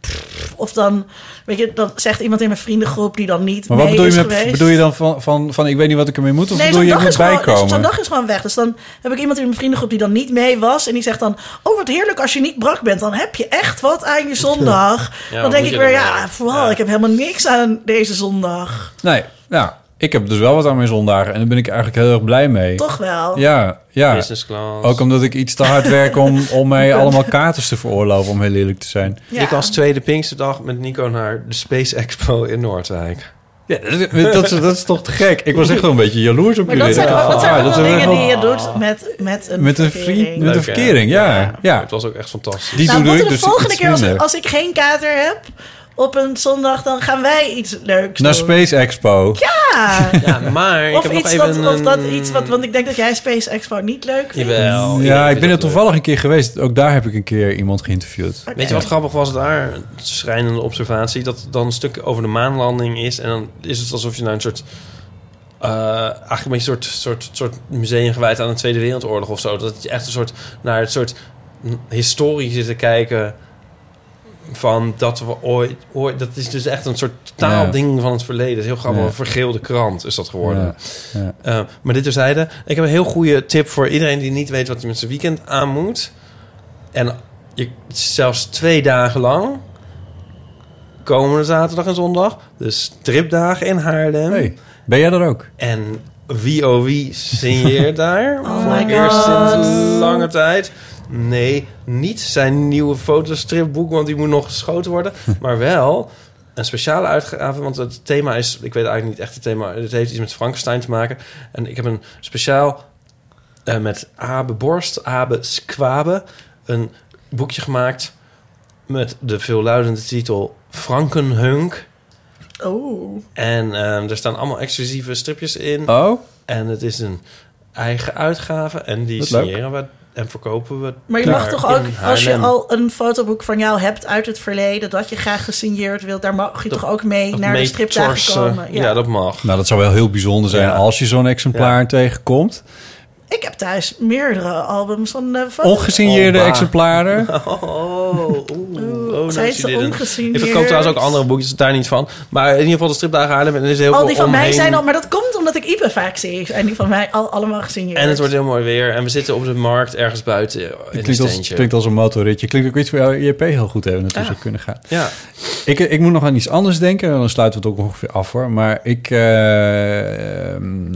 pff, Of dan, weet je, dan zegt iemand in mijn vriendengroep die dan niet Maar wat mee bedoel je, met, geweest. bedoel je dan van, van, van ik weet niet wat ik ermee moet? Of Nee, bedoel zo'n je dag, moet gewoon, bijkomen? zo'n dag is gewoon weg. Dus dan heb ik iemand in mijn vriendengroep die dan niet mee was. En die zegt dan, oh wat heerlijk als je niet brak bent. Dan heb je echt wat aan je zondag. Ja, dan denk ik weer, dan ja, vooral, ik heb helemaal niks aan deze zondag. Nee, nou, ik heb dus wel wat aan mijn zondagen. En daar ben ik eigenlijk heel erg blij mee. Toch wel? Ja, ja. Business class. Ook omdat ik iets te hard werk om, om mij allemaal katers te veroorloven, om heel eerlijk te zijn. Ik was tweede Pinksterdag met Nico naar de Space Expo in Noordwijk. Ja, dat, dat, is, dat is toch te gek? Ik was echt wel een beetje jaloers op Maar jullie. dat zijn, dat zijn ah, ook dat wel is dingen wel- die je doet met, met een Met een verkering. vriend, met een verkering, ja. ja. Het was ook echt fantastisch. Die nou, doe ik de dus volgende iets keer als, als ik geen kater heb op een zondag, dan gaan wij iets leuks Naar doen. Space Expo. Ja! Ja, maar ik of heb nog iets even wat, of dat iets wat, want ik denk dat jij Space Expo niet leuk vindt. Jawel. Ja, ik ben er toevallig een keer geweest. Ook daar heb ik een keer iemand geïnterviewd. Weet je wat grappig was daar? Een schrijnende observatie. Dat dan een stuk over de maanlanding is. En dan is het alsof je naar een soort... eh, eigenlijk een beetje een soort, soort, soort museum gewijd aan de Tweede Wereldoorlog of zo. Dat je echt een soort naar het soort historie zit te kijken van dat we ooit, ooit dat is dus echt een soort taalding van het verleden. Het is heel grappig, Ja. een vergeelde krant is dat geworden. Ja, ja. Eh, maar dit terzijde. Ik heb een heel goede tip voor iedereen die niet weet wat hij met zijn weekend aan moet. En je, zelfs twee dagen lang, komende zaterdag en zondag, de stripdagen in Haarlem. Hey, ben jij er ook? En wie oh wie signeert daar? Oh voor eerst sinds lange tijd. Nee, niet zijn nieuwe fotostripboek, want die moet nog geschoten worden. maar wel een speciale uitgave, want het thema is... Ik weet eigenlijk niet echt het thema. Het heeft iets met Frankenstein te maken. En ik heb een speciaal eh, met Abe Borst, Abe Skwabe... een boekje gemaakt met de veelluidende titel Frankenhunk... Oh. En ehm, er staan allemaal exclusieve stripjes in. Oh? En het is een eigen uitgave. En die signeren we en verkopen we. Maar je mag toch ook, als je al een fotoboek van jou hebt uit het verleden, dat je graag gesigneerd wilt, daar mag je toch ook mee naar de stripdagen torsen. komen. Ja. dat mag. Nou, dat zou wel heel bijzonder zijn Ja. als je zo'n exemplaar tegenkomt. Ik heb thuis meerdere albums van uh, foto's. Ongesigneerde Oh, exemplaren. Oh, oeh, oh, zijn nou, ongesigneerd? Ik verkoop trouwens ook andere boekjes, daar niet van. Maar in ieder geval de stripdagen Haarlem. En er is heel Al veel die van mij zijn al, maar dat Ipe vaak zie. En die van mij al, allemaal gesigneerd. En het wordt heel mooi weer. En we zitten op de markt ergens buiten in een Klinkt als, steentje. klinkt als een motorritje. Klinkt ook iets voor jou JP heel goed hebben naartoe Ja. zou kunnen gaan. Ja. Ik, ik moet nog aan iets anders denken. En dan sluiten we het ook ongeveer af hoor. Maar ik... eh, ehm,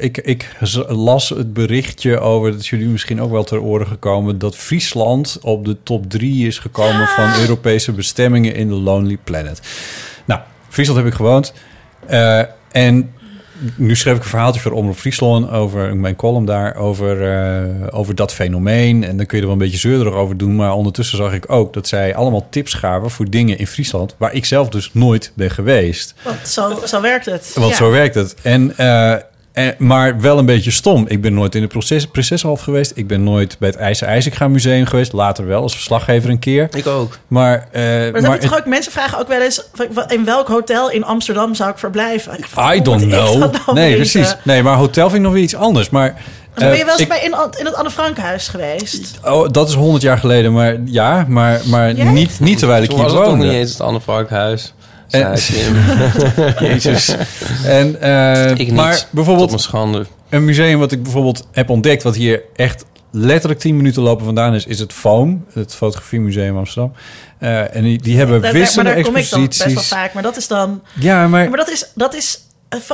ik, ik las het berichtje over, dat is jullie misschien ook wel ter oren gekomen, dat Friesland op de top 3 is gekomen van Europese bestemmingen in de Lonely Planet. Nou, Friesland heb ik gewoond. Eh, en nu schreef ik een verhaaltje voor Omroep Friesland over mijn column daar, over, eh, over dat fenomeen. En dan kun je er wel een beetje zeurderig over doen. Maar ondertussen zag ik ook dat zij allemaal tips gaven voor dingen in Friesland, waar ik zelf dus nooit ben geweest. Want zo, zo werkt het. Want Ja. zo werkt het. En, eh, en, maar wel een beetje stom. Ik ben nooit in de proces, geweest. Ik ben nooit bij het IJzer IJzerga Museum geweest. Later wel, als verslaggever een keer. Ik ook. Maar, eh, Maar dat maar heb je toch ook, mensen vragen ook wel eens... in welk hotel in Amsterdam zou ik verblijven? Ik I hoe don't know. nee, weten? precies. Nee, maar hotel vind ik nog weer iets anders. Maar, Maar ben je eh, wel eens ik- bij in, in het Anne Frankhuis geweest? Oh, dat is 100 jaar geleden, maar ja, maar, maar Jij? niet, niet terwijl ik hier was het toch woonde. niet eens het Anne Frankhuis. En- Tim. Jezus. En, eh, Ik niet, maar bijvoorbeeld schande. een museum wat ik bijvoorbeeld heb ontdekt, wat hier echt letterlijk 10 minuten lopen vandaan is, is het FOAM, het Fotografiemuseum Amsterdam. Eh, en die, die hebben Daar- daar- maar wisselende daar kom ik dan best wel exposities. vaak. Maar dat is dan... Ja, maar- maar dat is... Dat is eh,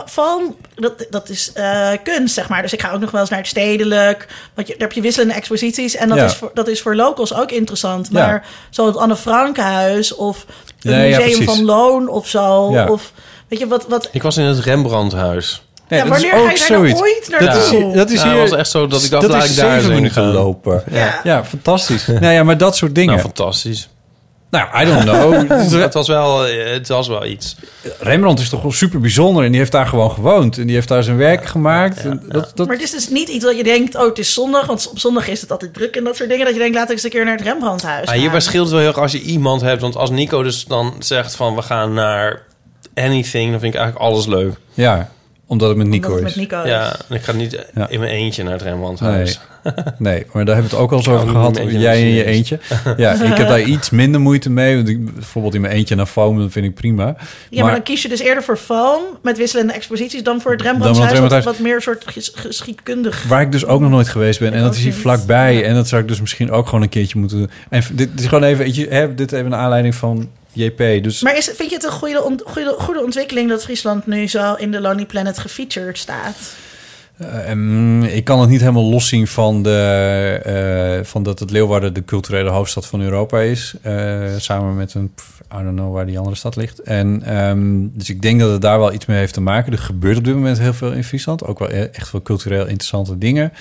van, dat, dat is eh, kunst, zeg maar. Dus ik ga ook nog wel eens naar het stedelijk. Want je, daar heb je wisselende exposities. En dat, Ja. is, voor, dat is voor locals ook interessant. Ja. Maar zoals het Anne Frankhuis of het Nee, Museum van Loon of zo. Ja. Of weet je wat... wat Ik was in het Rembrandthuis. Nee, Ja, dat is wanneer ga je daar nou zoiets. ooit Dat is, dat is Nou, hier. het was echt zo dat ik dacht, dat laat ik daar minuten gaan. lopen. Ja. Ja, fantastisch. nou ja, maar dat soort dingen. Nou, fantastisch. Nou, I don't know. het, was wel, eh, het was wel iets. Rembrandt is toch wel super bijzonder en die heeft daar gewoon gewoond en die heeft daar zijn werk gemaakt. Dat, dat, Maar het is dus niet iets dat je denkt, oh, het is zondag. Want op zondag is het altijd druk en dat soort dingen. Dat je denkt, laat ik eens een keer naar het Rembrandthuis gaan. hier verschilt het wel heel erg als je iemand hebt. Want als Nico dus dan zegt van we gaan naar anything, dan vind ik eigenlijk alles leuk. ja, omdat het met Nico Omdat het is. met Nico is. Ja, en ik ga niet Ja. in mijn eentje naar het Nee. Rembrandthuis. nee, maar daar hebben we het ook al eens Ik over gehad. Jij in je eentje eentje. Ja, ik heb daar iets minder moeite mee. Want ik, bijvoorbeeld in mijn eentje naar foam, dat vind ik prima. Ja, maar, dan kies je dus eerder voor foam met wisselende exposities dan voor het Dan Rembrandthuis. het Wat, Rembrandthuis. wat meer soort ges- geschiedkundig. Waar ik dus ook nog nooit geweest ben. En dat is hier niet. vlakbij. En dat zou ik dus misschien ook gewoon een keertje moeten doen. En v- dit is gewoon even, weet je, hè, dit even een aanleiding van JP. Dus Maar is, vind je het een goede, goede, goede ontwikkeling dat Friesland nu zo in de Lonely Planet gefeatured staat? Eh, em, ik kan het niet helemaal loszien van, de, eh, van dat het Leeuwarden de culturele hoofdstad van Europa is. Eh, samen met een, pff, I don't know waar die andere stad ligt. En, ehm, dus ik denk dat het daar wel iets mee heeft te maken. Er gebeurt op dit moment heel veel in Friesland. Ook wel e- echt veel cultureel interessante dingen.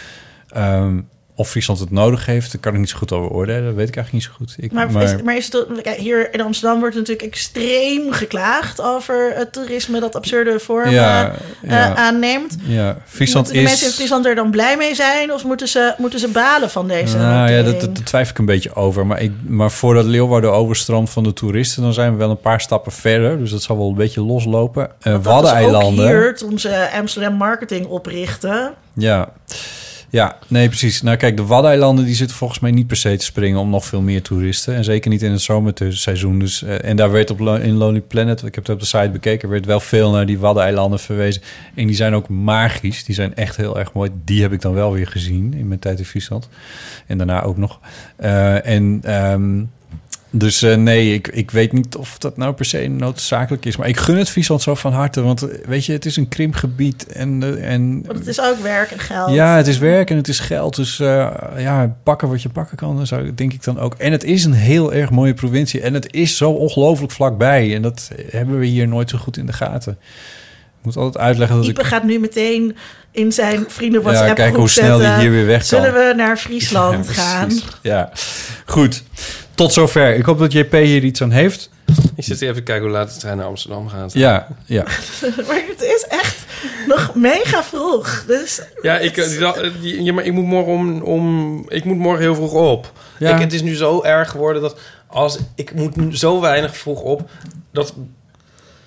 Ehm, of Friesland het nodig heeft, daar kan ik niet zo goed over oordelen. Dat weet ik eigenlijk niet zo goed. Ik, Maar, Is, maar is het, hier in Amsterdam wordt natuurlijk extreem geklaagd over het toerisme dat absurde vormen Ja, eh, ja. aanneemt. ja, Friesland Moeten de is... mensen in Friesland er dan blij mee zijn of moeten ze, moeten ze balen van deze Nou ja, dat, twijfel ik een beetje over. Maar, ik, maar voordat Leeuwarden overstroomt van de toeristen... dan zijn we wel een paar stappen verder. Dus dat zal wel een beetje loslopen. Uh, Dat is ook Waddeneilanden. hier toen ze Amsterdam Marketing oprichten. Ja. Ja, nee, precies. Nou kijk, de Waddeneilanden die zitten volgens mij niet per se te springen... om nog veel meer toeristen. En zeker niet in het zomerseizoen. Dus, eh, en daar werd op in Lonely Planet... ik heb het op de site bekeken... werd wel veel naar die Waddeneilanden verwezen. En die zijn ook magisch. Die zijn echt heel erg mooi. Die heb ik dan wel weer gezien in mijn tijd in Friesland. En daarna ook nog. Eh, en... ehm, dus eh, nee, ik, ik weet niet of dat nou per se noodzakelijk is. Maar ik gun het Friesland zo van harte. Want eh, weet je, het is een krimpgebied. En, eh, en Want het is ook werk en geld. ja, het is werk en het is geld. Dus ja, pakken wat je pakken kan, zou, denk ik dan ook. En het is een heel erg mooie provincie. En het is zo ongelooflijk vlakbij. En dat hebben we hier nooit zo goed in de gaten. Ik moet altijd uitleggen dat Ipe ik... gaat nu meteen in zijn vrienden Ja, WhatsApp kijk groep hoe snel die hier weer weg kan. Zullen we naar Friesland Ja, gaan? Ja, goed. Tot zover. Ik hoop dat JP hier iets aan heeft. Ik zit even te kijken hoe laat de trein naar Amsterdam gaat. Ja, ja. maar het is echt nog mega vroeg. Dus Ja, ik, ja, maar ik moet morgen om, om ik moet morgen heel vroeg op. Ja. Ik, het is nu zo erg geworden dat als ik moet zo weinig vroeg op dat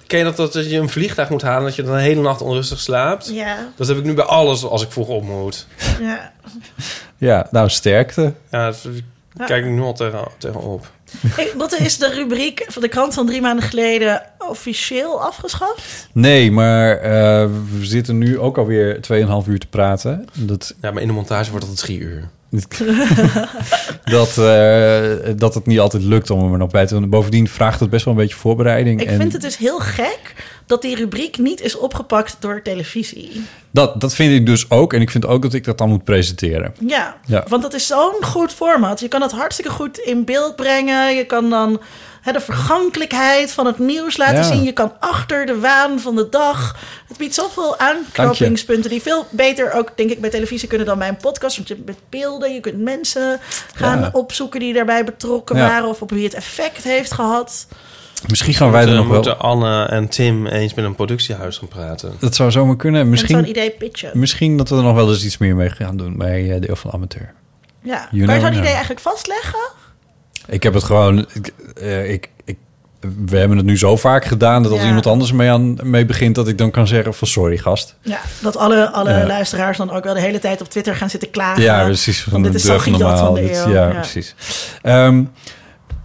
ken je dat, dat je een vliegtuig moet halen dat je dan de hele nacht onrustig slaapt. Ja. Dat heb ik nu bij alles als ik vroeg op moet. ja. Ja, nou, sterkte. Ja, kijk ik nu al tegen, tegenop. Hey, wat is de rubriek van de krant van drie maanden geleden officieel afgeschaft? Nee, maar eh, we zitten nu ook alweer 2,5 uur te praten. Dat... Ja, maar in de montage wordt het drie uur. dat, eh, dat het niet altijd lukt om er nog bij te doen. Bovendien vraagt het best wel een beetje voorbereiding. Ik en vind het dus heel gek dat die rubriek niet is opgepakt door televisie. dat, dat vind ik dus ook. En ik vind ook dat ik dat dan moet presenteren. Ja, Ja. want dat is zo'n goed format. Je kan het hartstikke goed in beeld brengen. Je kan dan hè, de vergankelijkheid van het nieuws laten Ja. zien. Je kan achter de waan van de dag. Het biedt zoveel aanknopingspunten die veel beter ook, denk ik, bij televisie kunnen dan bij een podcast. Want je hebt met beelden, je kunt mensen gaan Ja. opzoeken die daarbij betrokken waren. Of op wie het effect heeft gehad. Misschien gaan wij er nog wel... moeten Anne en Tim eens met een productiehuis gaan praten. Dat zou zomaar kunnen. En Misschien, zo'n idee pitchen. misschien dat we er nog wel eens iets meer mee gaan doen bij eh, Deel van Amateur. Ja. You Kan je zo'n idee eigenlijk vastleggen? Ik heb het gewoon... Ik, eh, ik, ik, we hebben het nu zo vaak gedaan dat als Ja. iemand anders mee, aan, mee begint... dat ik dan kan zeggen van sorry gast. Ja, dat alle, alle Ja. luisteraars dan ook wel de hele tijd op Twitter gaan zitten klagen. Ja, precies. Van dit de is zo durf gejat normaal. van de Dit- eeuw. ja, precies. Ehm,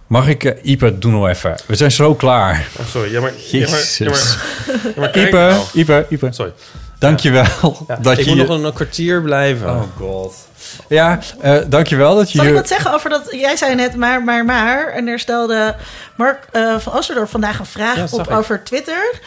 mag ik... eh Ipe, doe nog even. We zijn zo klaar. Oh, sorry, ja, maar... Ja, maar, Jezus. ja, maar, ja, maar kijk Ipe, nou. Ipe, Ipe. Sorry. Dankjewel Ja, dat ik je... moet nog een, een kwartier blijven. Oh god. Ja, eh dankjewel dat je Zal ik wat zeggen over dat? Jij zei net maar, maar, maar. En er stelde Mark eh, van Osterdorp vandaag een vraag op ik. over Twitter.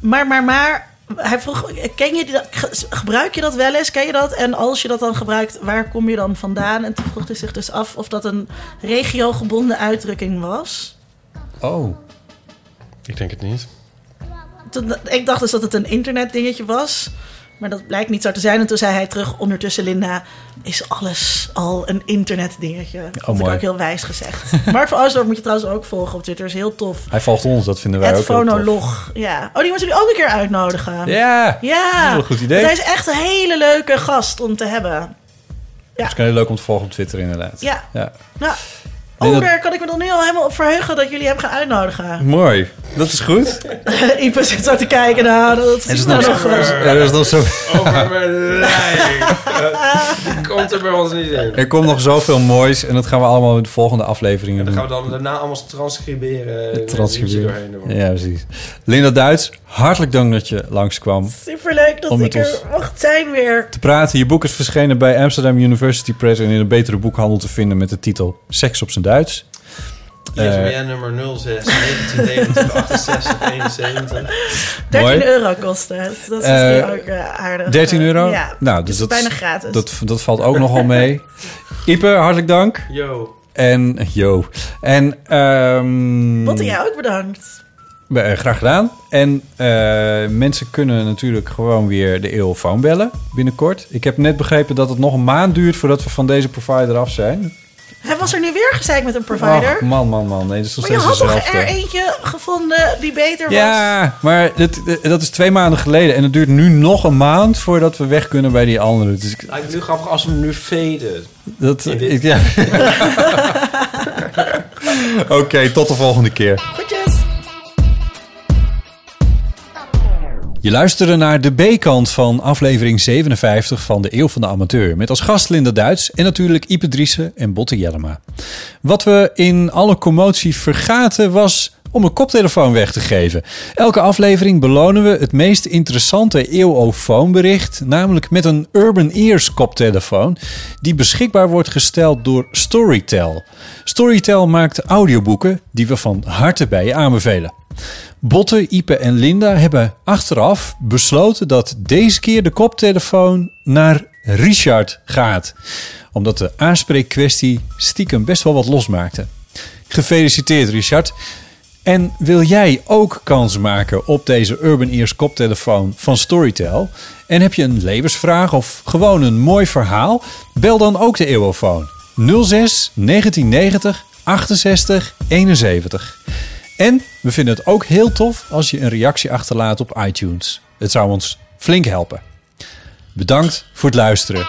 Maar, maar, maar. Hij vroeg, ken je dat- ge- gebruik je dat wel eens? Ken je dat? En als je dat dan gebruikt, waar kom je dan vandaan? En toen vroeg hij zich dus af of dat een regiogebonden uitdrukking was. Oh. Ik denk het niet. Toen, ik dacht dus dat het een internetdingetje was. Maar dat blijkt niet zo te zijn. En toen zei hij terug, ondertussen Linda, is alles al een internetdingetje. Dat vond ik ook heel wijs gezegd. Mark van Oostdorp moet je trouwens ook volgen op Twitter. is heel tof. Hij volgt ons, dat vinden wij Het ook fonolog. Ja. Oh, die moeten jullie ook een keer uitnodigen. Ja, Ja. dat is een goed idee. Want hij is echt een hele leuke gast om te hebben. Dat is heel leuk om te volgen op Twitter inderdaad. Ja. ja. Nou, Nee, oh, dat- daar kan ik me dan nu al helemaal op verheugen dat jullie hem gaan uitnodigen. Mooi, dat is goed. Ipe zit zo te kijken. Nou, dat is is nou nog, nog wel. er is nog zo... Over mijn lijn. Komt er bij ons niet in. Er komt nog zoveel moois en dat gaan we allemaal in de volgende afleveringen Dan doen. gaan we dan daarna allemaal transcriberen. en Transcriberen. doorheen. Ja, precies. Linda Duits, hartelijk dank dat je langskwam. Superleuk dat Om ik er mocht zijn weer. Te praten. Je boek is verschenen bij Amsterdam University Press en in een betere boekhandel te vinden met de titel Seks op zijn Duits. Eh, ISBN nummer 06 1990 68 71. 13 Mooi. euro kost het. Dat is Eh, misschien ook eh, aardig. 13 euro? Ja, nou, dus dus dat, bijna gratis. Dat, dat valt ook nogal mee. Ipe, hartelijk dank. Yo. En, yo. En, ehm Botte, jij ook bedankt. eh, graag gedaan. En eh, mensen kunnen natuurlijk gewoon weer de eeuwfoon bellen binnenkort. Ik heb net begrepen dat het nog een maand duurt voordat we van deze provider af zijn. Hij was er nu weer gezeik met een provider. Ach, man, man, man. Nee, dat is nog maar je steeds had toch er eentje gevonden die beter was? Ja, maar dat, dat is twee maanden geleden. En het duurt nu nog een maand voordat we weg kunnen bij die andere. Dus ik, Lijkt nu grappig als we hem nu veden. dat, ik, ja. Oké, tot de volgende keer. Je luisterde naar de B-kant van aflevering 57 van de Eeuw van de Amateur. Met als gast Linda Duits en natuurlijk Ipe Driessen en Botte Jellema. Wat we in alle commotie vergaten was om een koptelefoon weg te geven. Elke aflevering belonen we het meest interessante eeuwofoonbericht, namelijk met een Urban Ears koptelefoon, die beschikbaar wordt gesteld door Storytel. Storytel maakt audioboeken die we van harte bij je aanbevelen. Botte, Ipe en Linda hebben achteraf besloten dat deze keer de koptelefoon naar Richard gaat. Omdat de aanspreekkwestie stiekem best wel wat losmaakte. Gefeliciteerd Richard. En wil jij ook kans maken op deze Urban Ears koptelefoon van Storytel? En heb je een levensvraag of gewoon een mooi verhaal? Bel dan ook de Eeuwofoon 06 1990 68 71. En we vinden het ook heel tof als je een reactie achterlaat op iTunes. Het zou ons flink helpen. Bedankt voor het luisteren.